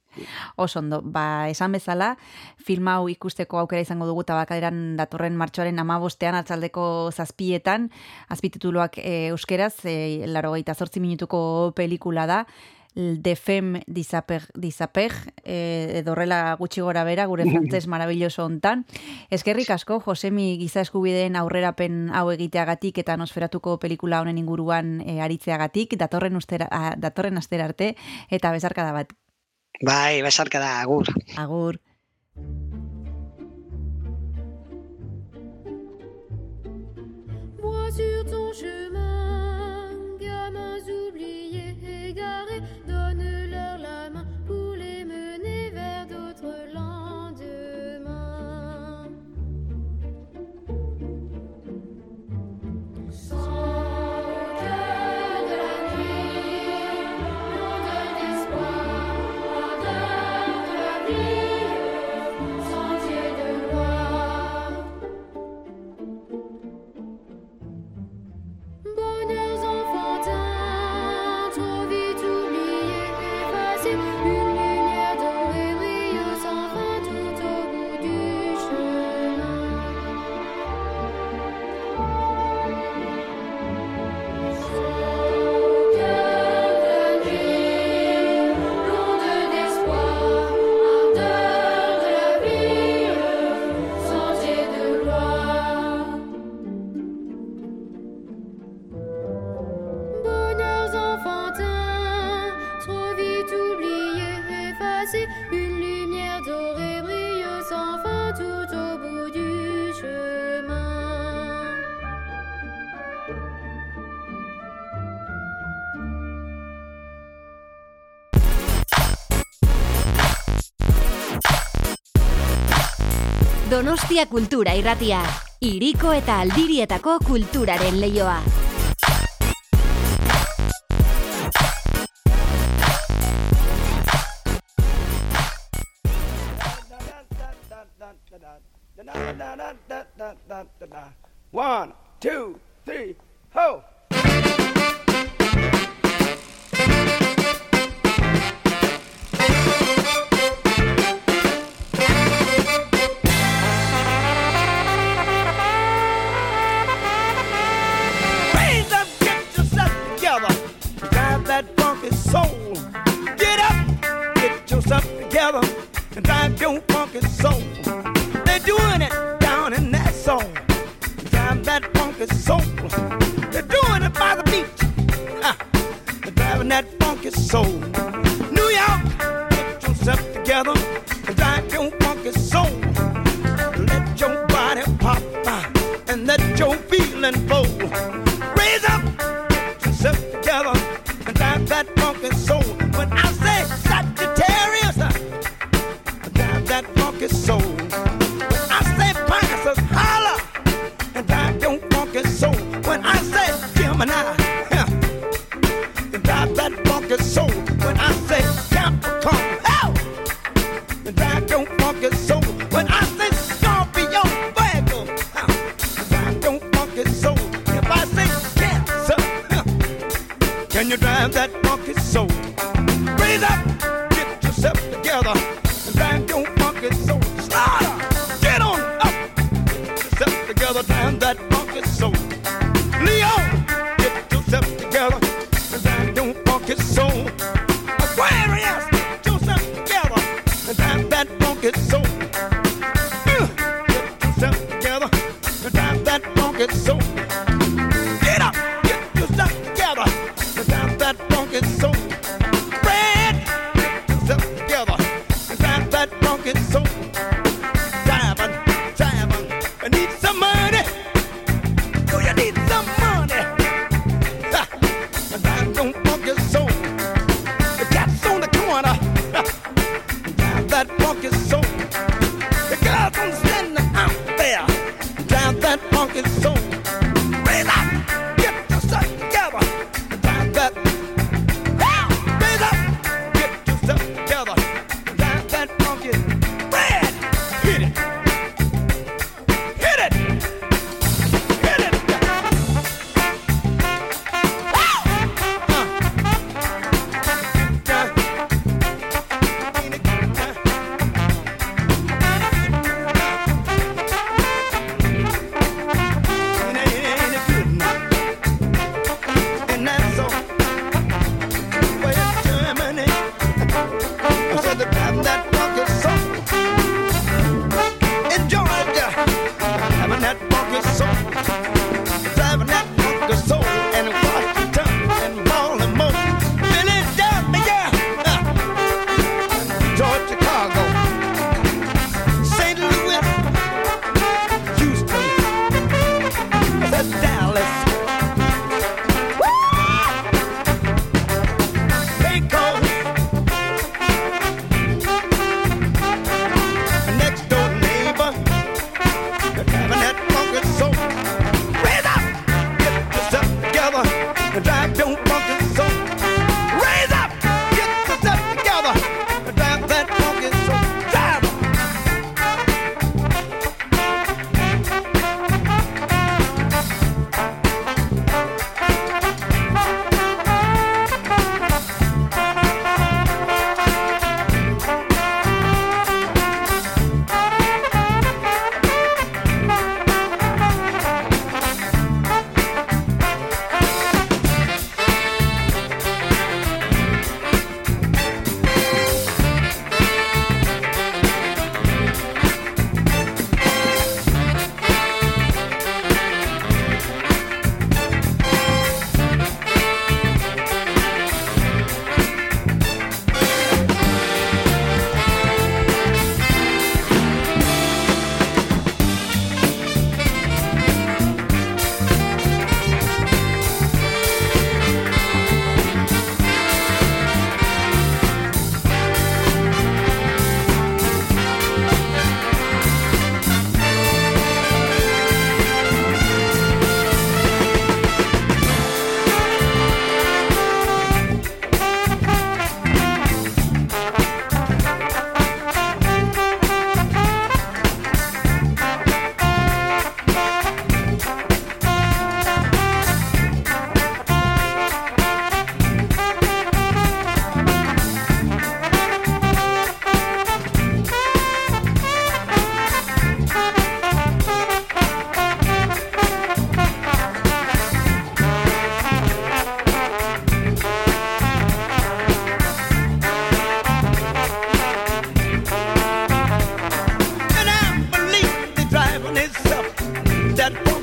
Oso ondo, ba, esan bezala, film hau ikusteko aukera izango dugu tabakaderan datorren martxoaren amabostean atzaldeko zazpietan, azpitituluak e, euskeraz, e, laro zortzi minutuko pelikula da, De Fem Disaper, disaper e, edo horrela gutxi gora bera, gure frantzes marabilloso hontan. Eskerrik asko, Josemi giza eskubideen aurrerapen hau egiteagatik eta nosferatuko pelikula honen inguruan e, aritzeagatik, datorren, ustera, a, datorren astera arte, eta bezarkada bat. Bai, besarka da agur. Agur. Sur ton chemin, Donostia Kultura Irratia. Iriko eta aldirietako kulturaren leioa.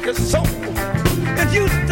your soul. If you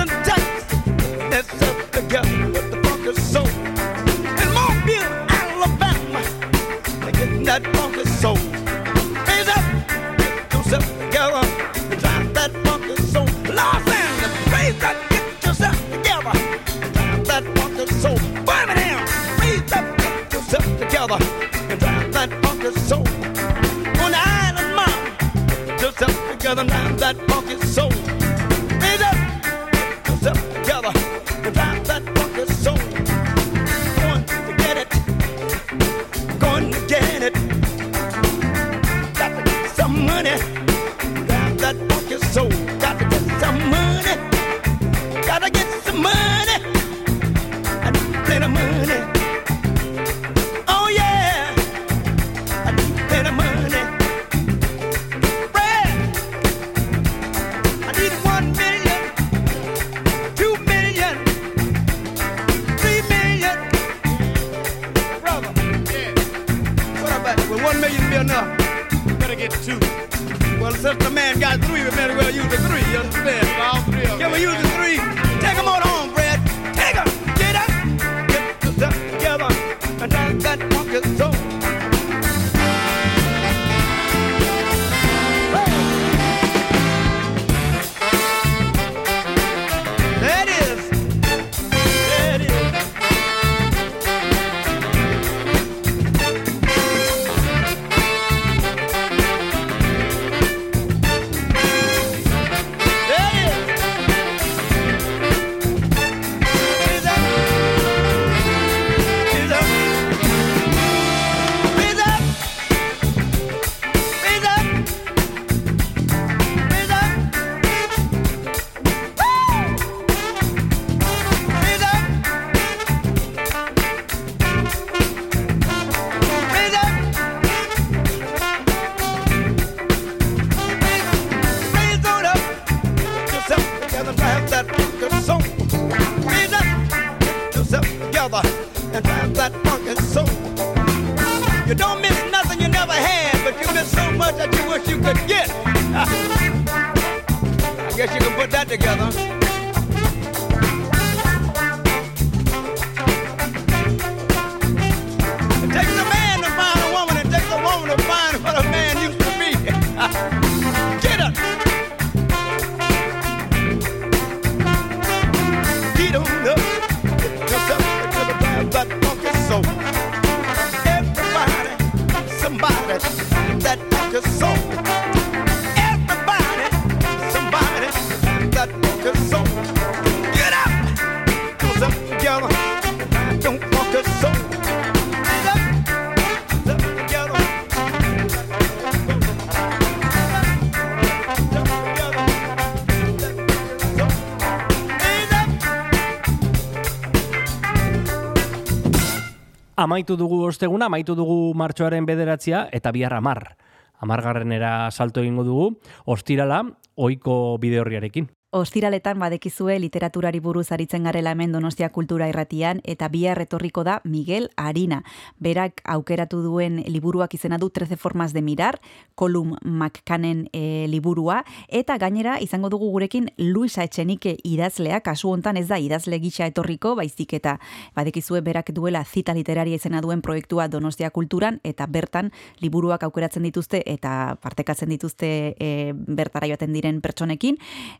Amaitu dugu osteguna, amaitu dugu martxoaren bederatzia, eta bihar amar. Amargarrenera salto egingo dugu, ostirala, oiko bide horriarekin. Ostiraletan badekizue literaturari buruz aritzen garela hemen Donostia Kultura Irratian eta bihar etorriko da Miguel Arina. Berak aukeratu duen liburuak izena du 13 formas de mirar, Colum McCannen e, liburua. Eta gainera izango dugu gurekin Luisa Etxenike idazlea, kasu hontan ez da idazle gisa etorriko, baizik eta badekizue berak duela zita literaria izena duen proiektua Donostia Kulturan eta bertan liburuak aukeratzen dituzte eta partekatzen dituzte e, bertara joaten diren pertsonekin.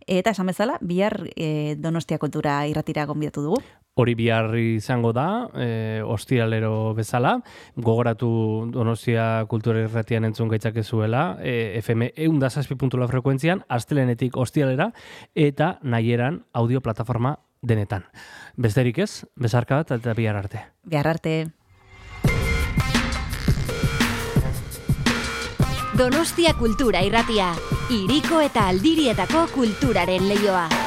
Eta esan bezala, bihar e, Donostia Kultura irratira gonbidatu dugu. Hori bihar izango da, e, ostiralero bezala, gogoratu Donostia Kultura Irratian entzun gaitzakezuela, e, FM eundazazpi.la frekuentzian, astelenetik ostiralera, eta nahieran audio plataforma denetan. Besterik ez, bezarka bat eta bihar arte. Bihar arte. Donostia Kultura Irratia, iriko eta aldirietako kulturaren leioa.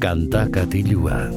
Kanta katilua.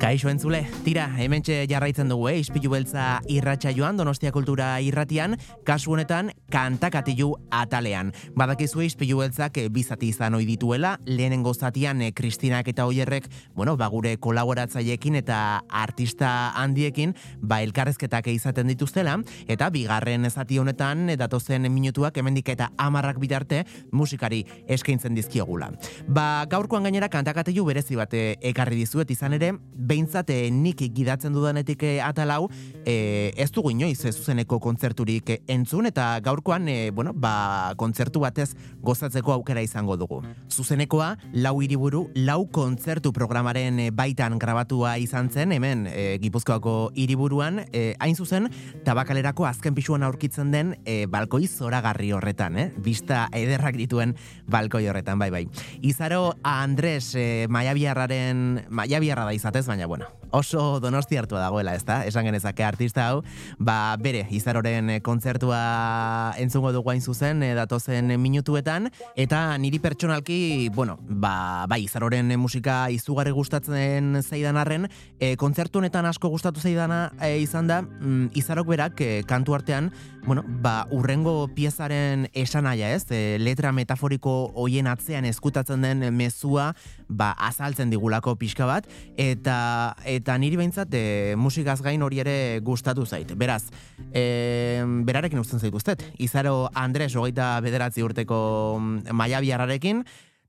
Kaixo entzule, tira, hementxe jarraitzen dugu, eh? Ispilu beltza irratxa joan, Donostia Kultura irratian, kasu honetan, kantakatilu atalean. Badakizu ispilu beltzak eh, bizati izan ohi dituela, lehenengo zatian eh, Kristinak eta Oierrek, bueno, ba, gure kolaboratzaileekin eta artista handiekin, ba, elkarrezketak izaten dituztela, eta bigarren zati honetan, eh, datozen minutuak hemendik eta amarrak bitarte musikari eskaintzen dizkiogula. Ba, gaurkoan gainera kantakatilu berezi bat ekarri dizuet izan ere, behintzat eh, nik gidatzen dudanetik atalau, eh, ez dugu inoiz zuzeneko kontzerturik entzun, eta gaurkoan, eh, bueno, ba, kontzertu batez gozatzeko aukera izango dugu. Zuzenekoa, lau hiriburu, lau kontzertu programaren eh, baitan grabatua izan zen, hemen, eh, Gipuzkoako hiriburuan, eh, hain zuzen, tabakalerako azken pisuan aurkitzen den eh, balkoi zoragarri horretan, eh? Bista ederrak dituen balkoi horretan, bai, bai. Izaro Andres eh, Maiabiarraren, Maiabiarra da izatez, baina, bueno, oso donosti hartua dagoela, ez da? Esan genezake artista hau, ba, bere, Izaroren kontzertua entzungo dugu hain zuzen, eh, datozen minutuetan, eta niri pertsonalki, bueno, ba, bai, Izaroren eh, musika izugarri gustatzen zaidan arren, eh, kontzertu honetan asko gustatu zaidana eh, izan da, mm, Izarok berak eh, kantu artean, bueno, ba, urrengo piezaren esanaia, ez? E, letra metaforiko hoien atzean eskutatzen den mezua, ba, azaltzen digulako pixka bat, eta eta niri behintzat e, musikaz gain hori ere gustatu zait. Beraz, e, berarekin uzten zaituztet. Izaro Andres, hogeita bederatzi urteko mm, maiabiarrarekin,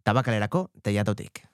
tabakalerako teiatotik.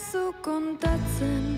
Zu kontatzen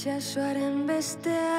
Itxasoaren beste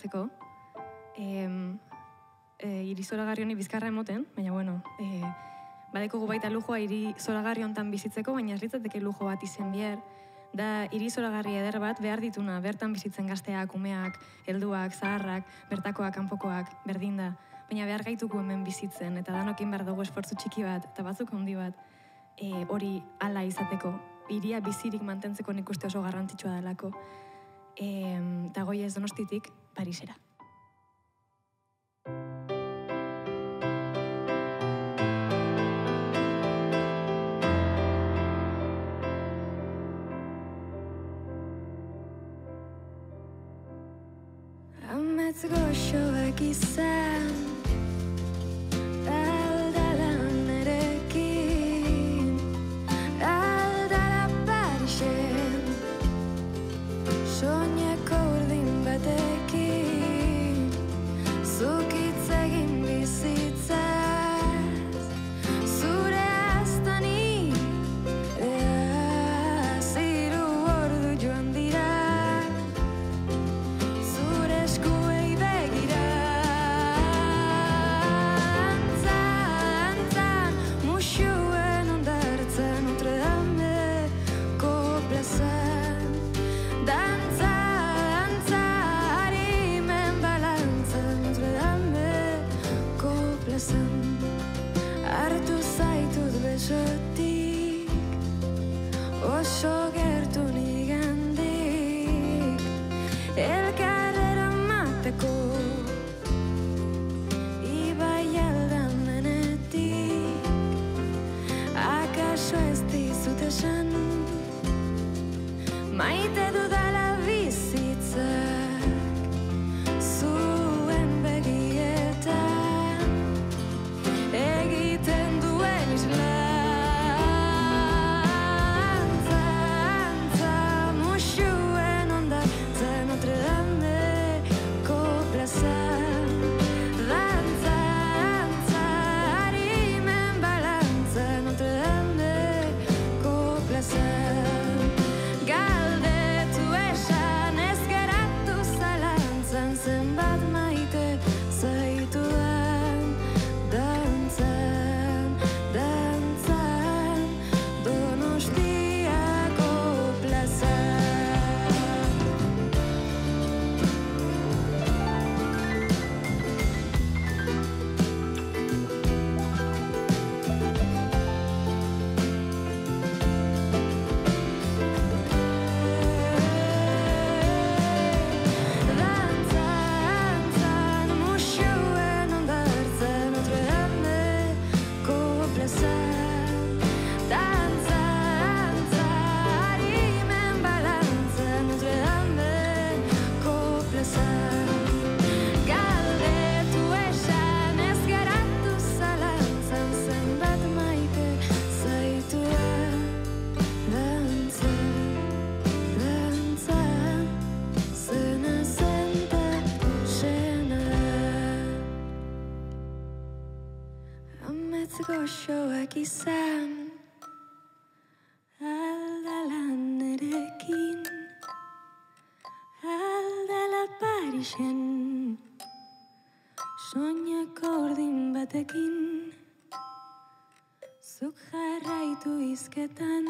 jotzeko. Em, e, iri zoragarri honi bizkarra emoten, baina bueno, e, badeko baita lujoa iri zoragarri hontan bizitzeko, baina ez litzateke lujo bat izen bier. Da, iri zoragarri eder bat behar dituna, bertan bizitzen gazteak, umeak, helduak, zaharrak, bertakoak, kanpokoak, berdin da. Baina behar gaituko hemen bizitzen, eta danokin behar dugu esfortzu txiki bat, eta batzuk handi bat, e, hori ala izateko. Iria bizirik mantentzeko nik uste oso garrantzitsua delako. Em, eta goi ez donostitik, Parisera. Amets goxoak izan batekin Zuk jarraitu izketan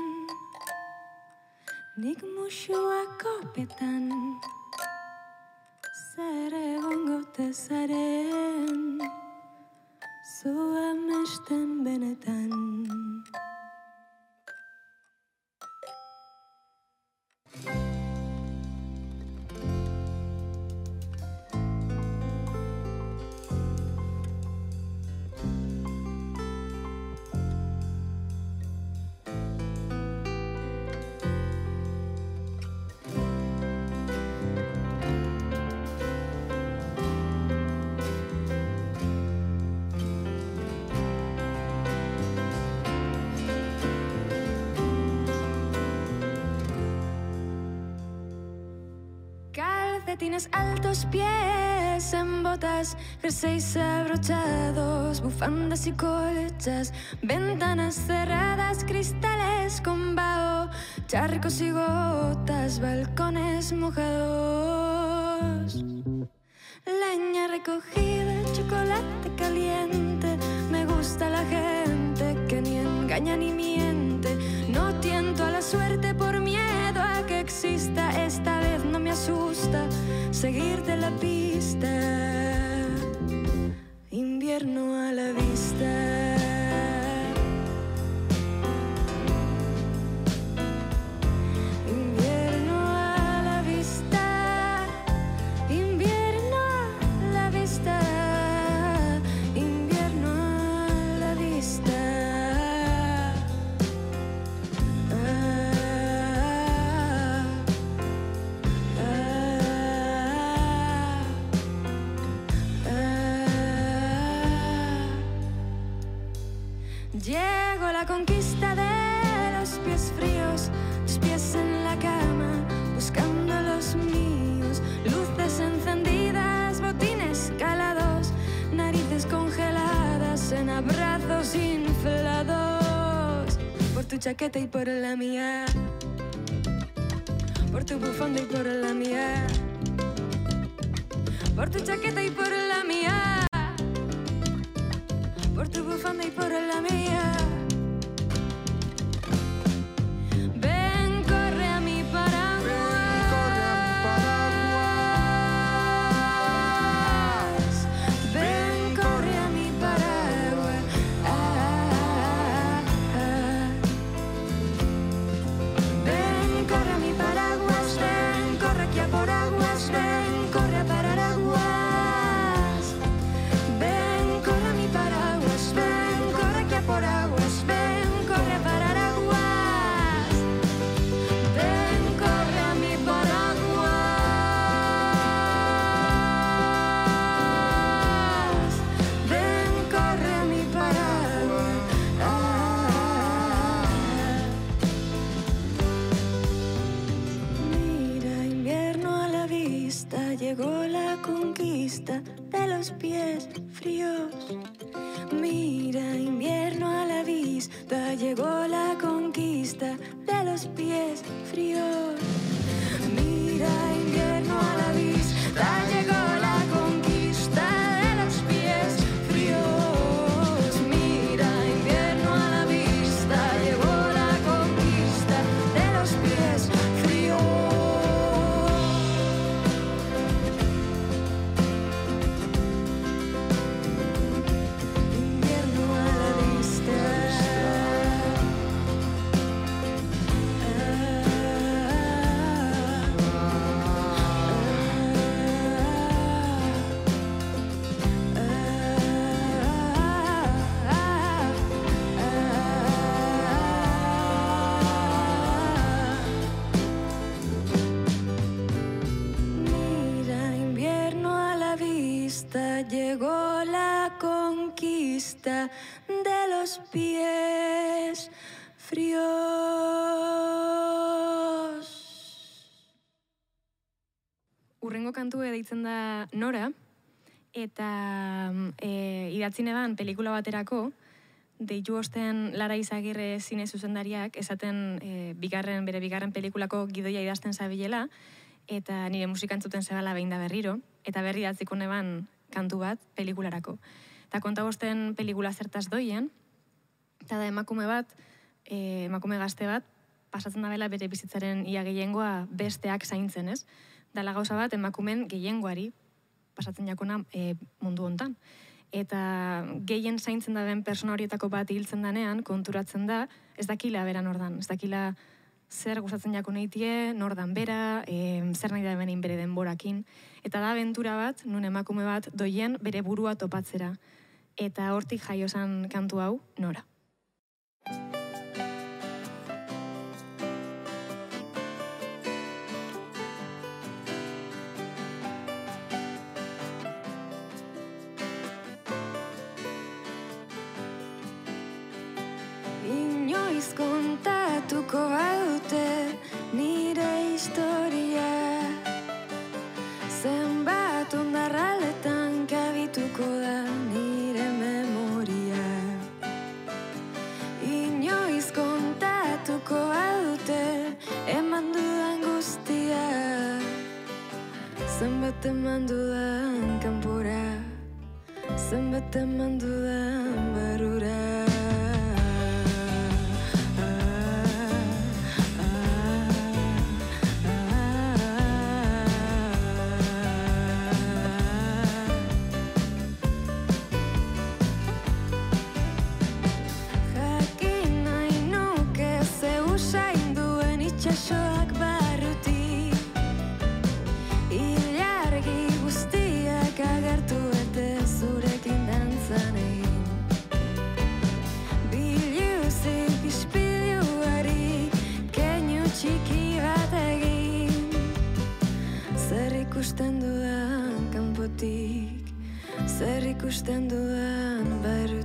Nik musua kopetan Zer egongo tezaren Zu amesten benetan Calcetines altos, pies en botas, jerseys abrochados, bufandas y colchas, ventanas cerradas, cristales con vaho, charcos y gotas, balcones mojados. Leña recogida, chocolate caliente, me gusta la gente que ni engaña ni miente. No tiento a la suerte por exista, esta vez no me asusta seguirte la pista. Invierno a la vista. Chaqueta y por la mía, por tu bufanda y por la mía, por tu chaqueta y por la mía, por tu bufanda y por la mía. Fríos. Mira, invierno a la vista, llegó la conquista de los pies fríos. De los pies fríos. Urrengo kantu deitzen da Nora, eta e, idatzi neban pelikula baterako, deitu osten Lara Izagirre zine zuzendariak, esaten e, bigarren, bere bigarren pelikulako gidoia idazten zabilela, eta nire musika entzuten zebala behin da berriro, eta berri datziko neban kantu bat pelikularako. Eta konta bosten pelikula zertaz doien, eta da emakume bat, e, emakume gazte bat, pasatzen dabela bere bizitzaren ia gehiengoa besteak zaintzen, ez? Dala gauza bat emakumen gehiengoari pasatzen jakona e, mundu hontan. Eta gehien zaintzen daben persona horietako bat hiltzen danean, konturatzen da, ez dakila bera nordan, ez dakila zer gustatzen jako neitie, nordan bera, e, zer nahi da benin bere denborakin. Eta da aventura bat, nun emakume bat doien bere burua topatzera. Eta hortik jaio zan kantu hau, nora. Inoiz kontatuko badute Zenbat eman dudan kanpora. Zenbat eman kanpotik Zer ikusten dudan barrutik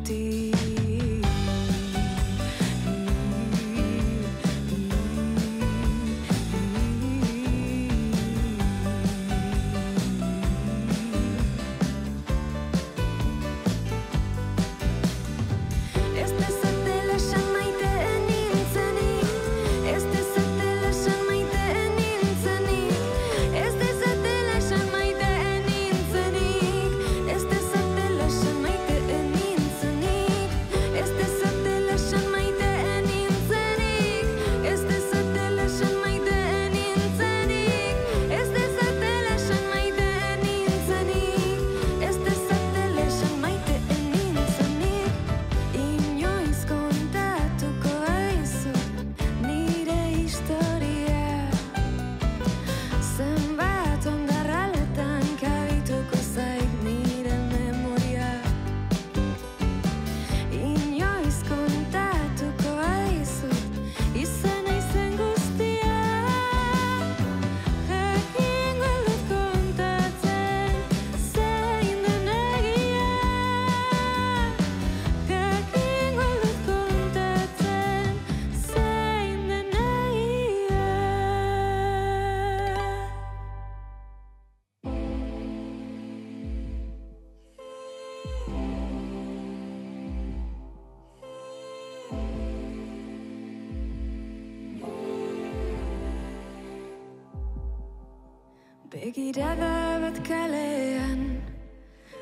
Begirada bat kalean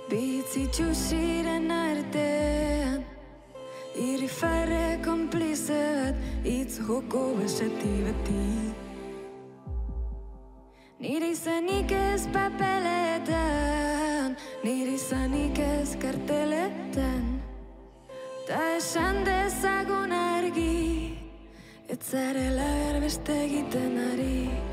Bitzitxu ziren artean. Irrifarre konplize bat Itz joko beseti beti. Nire izanik ez papeletan Nire izanik ez karteletan. Ta esan dezagun argi Ez zarela erbeste egiten ari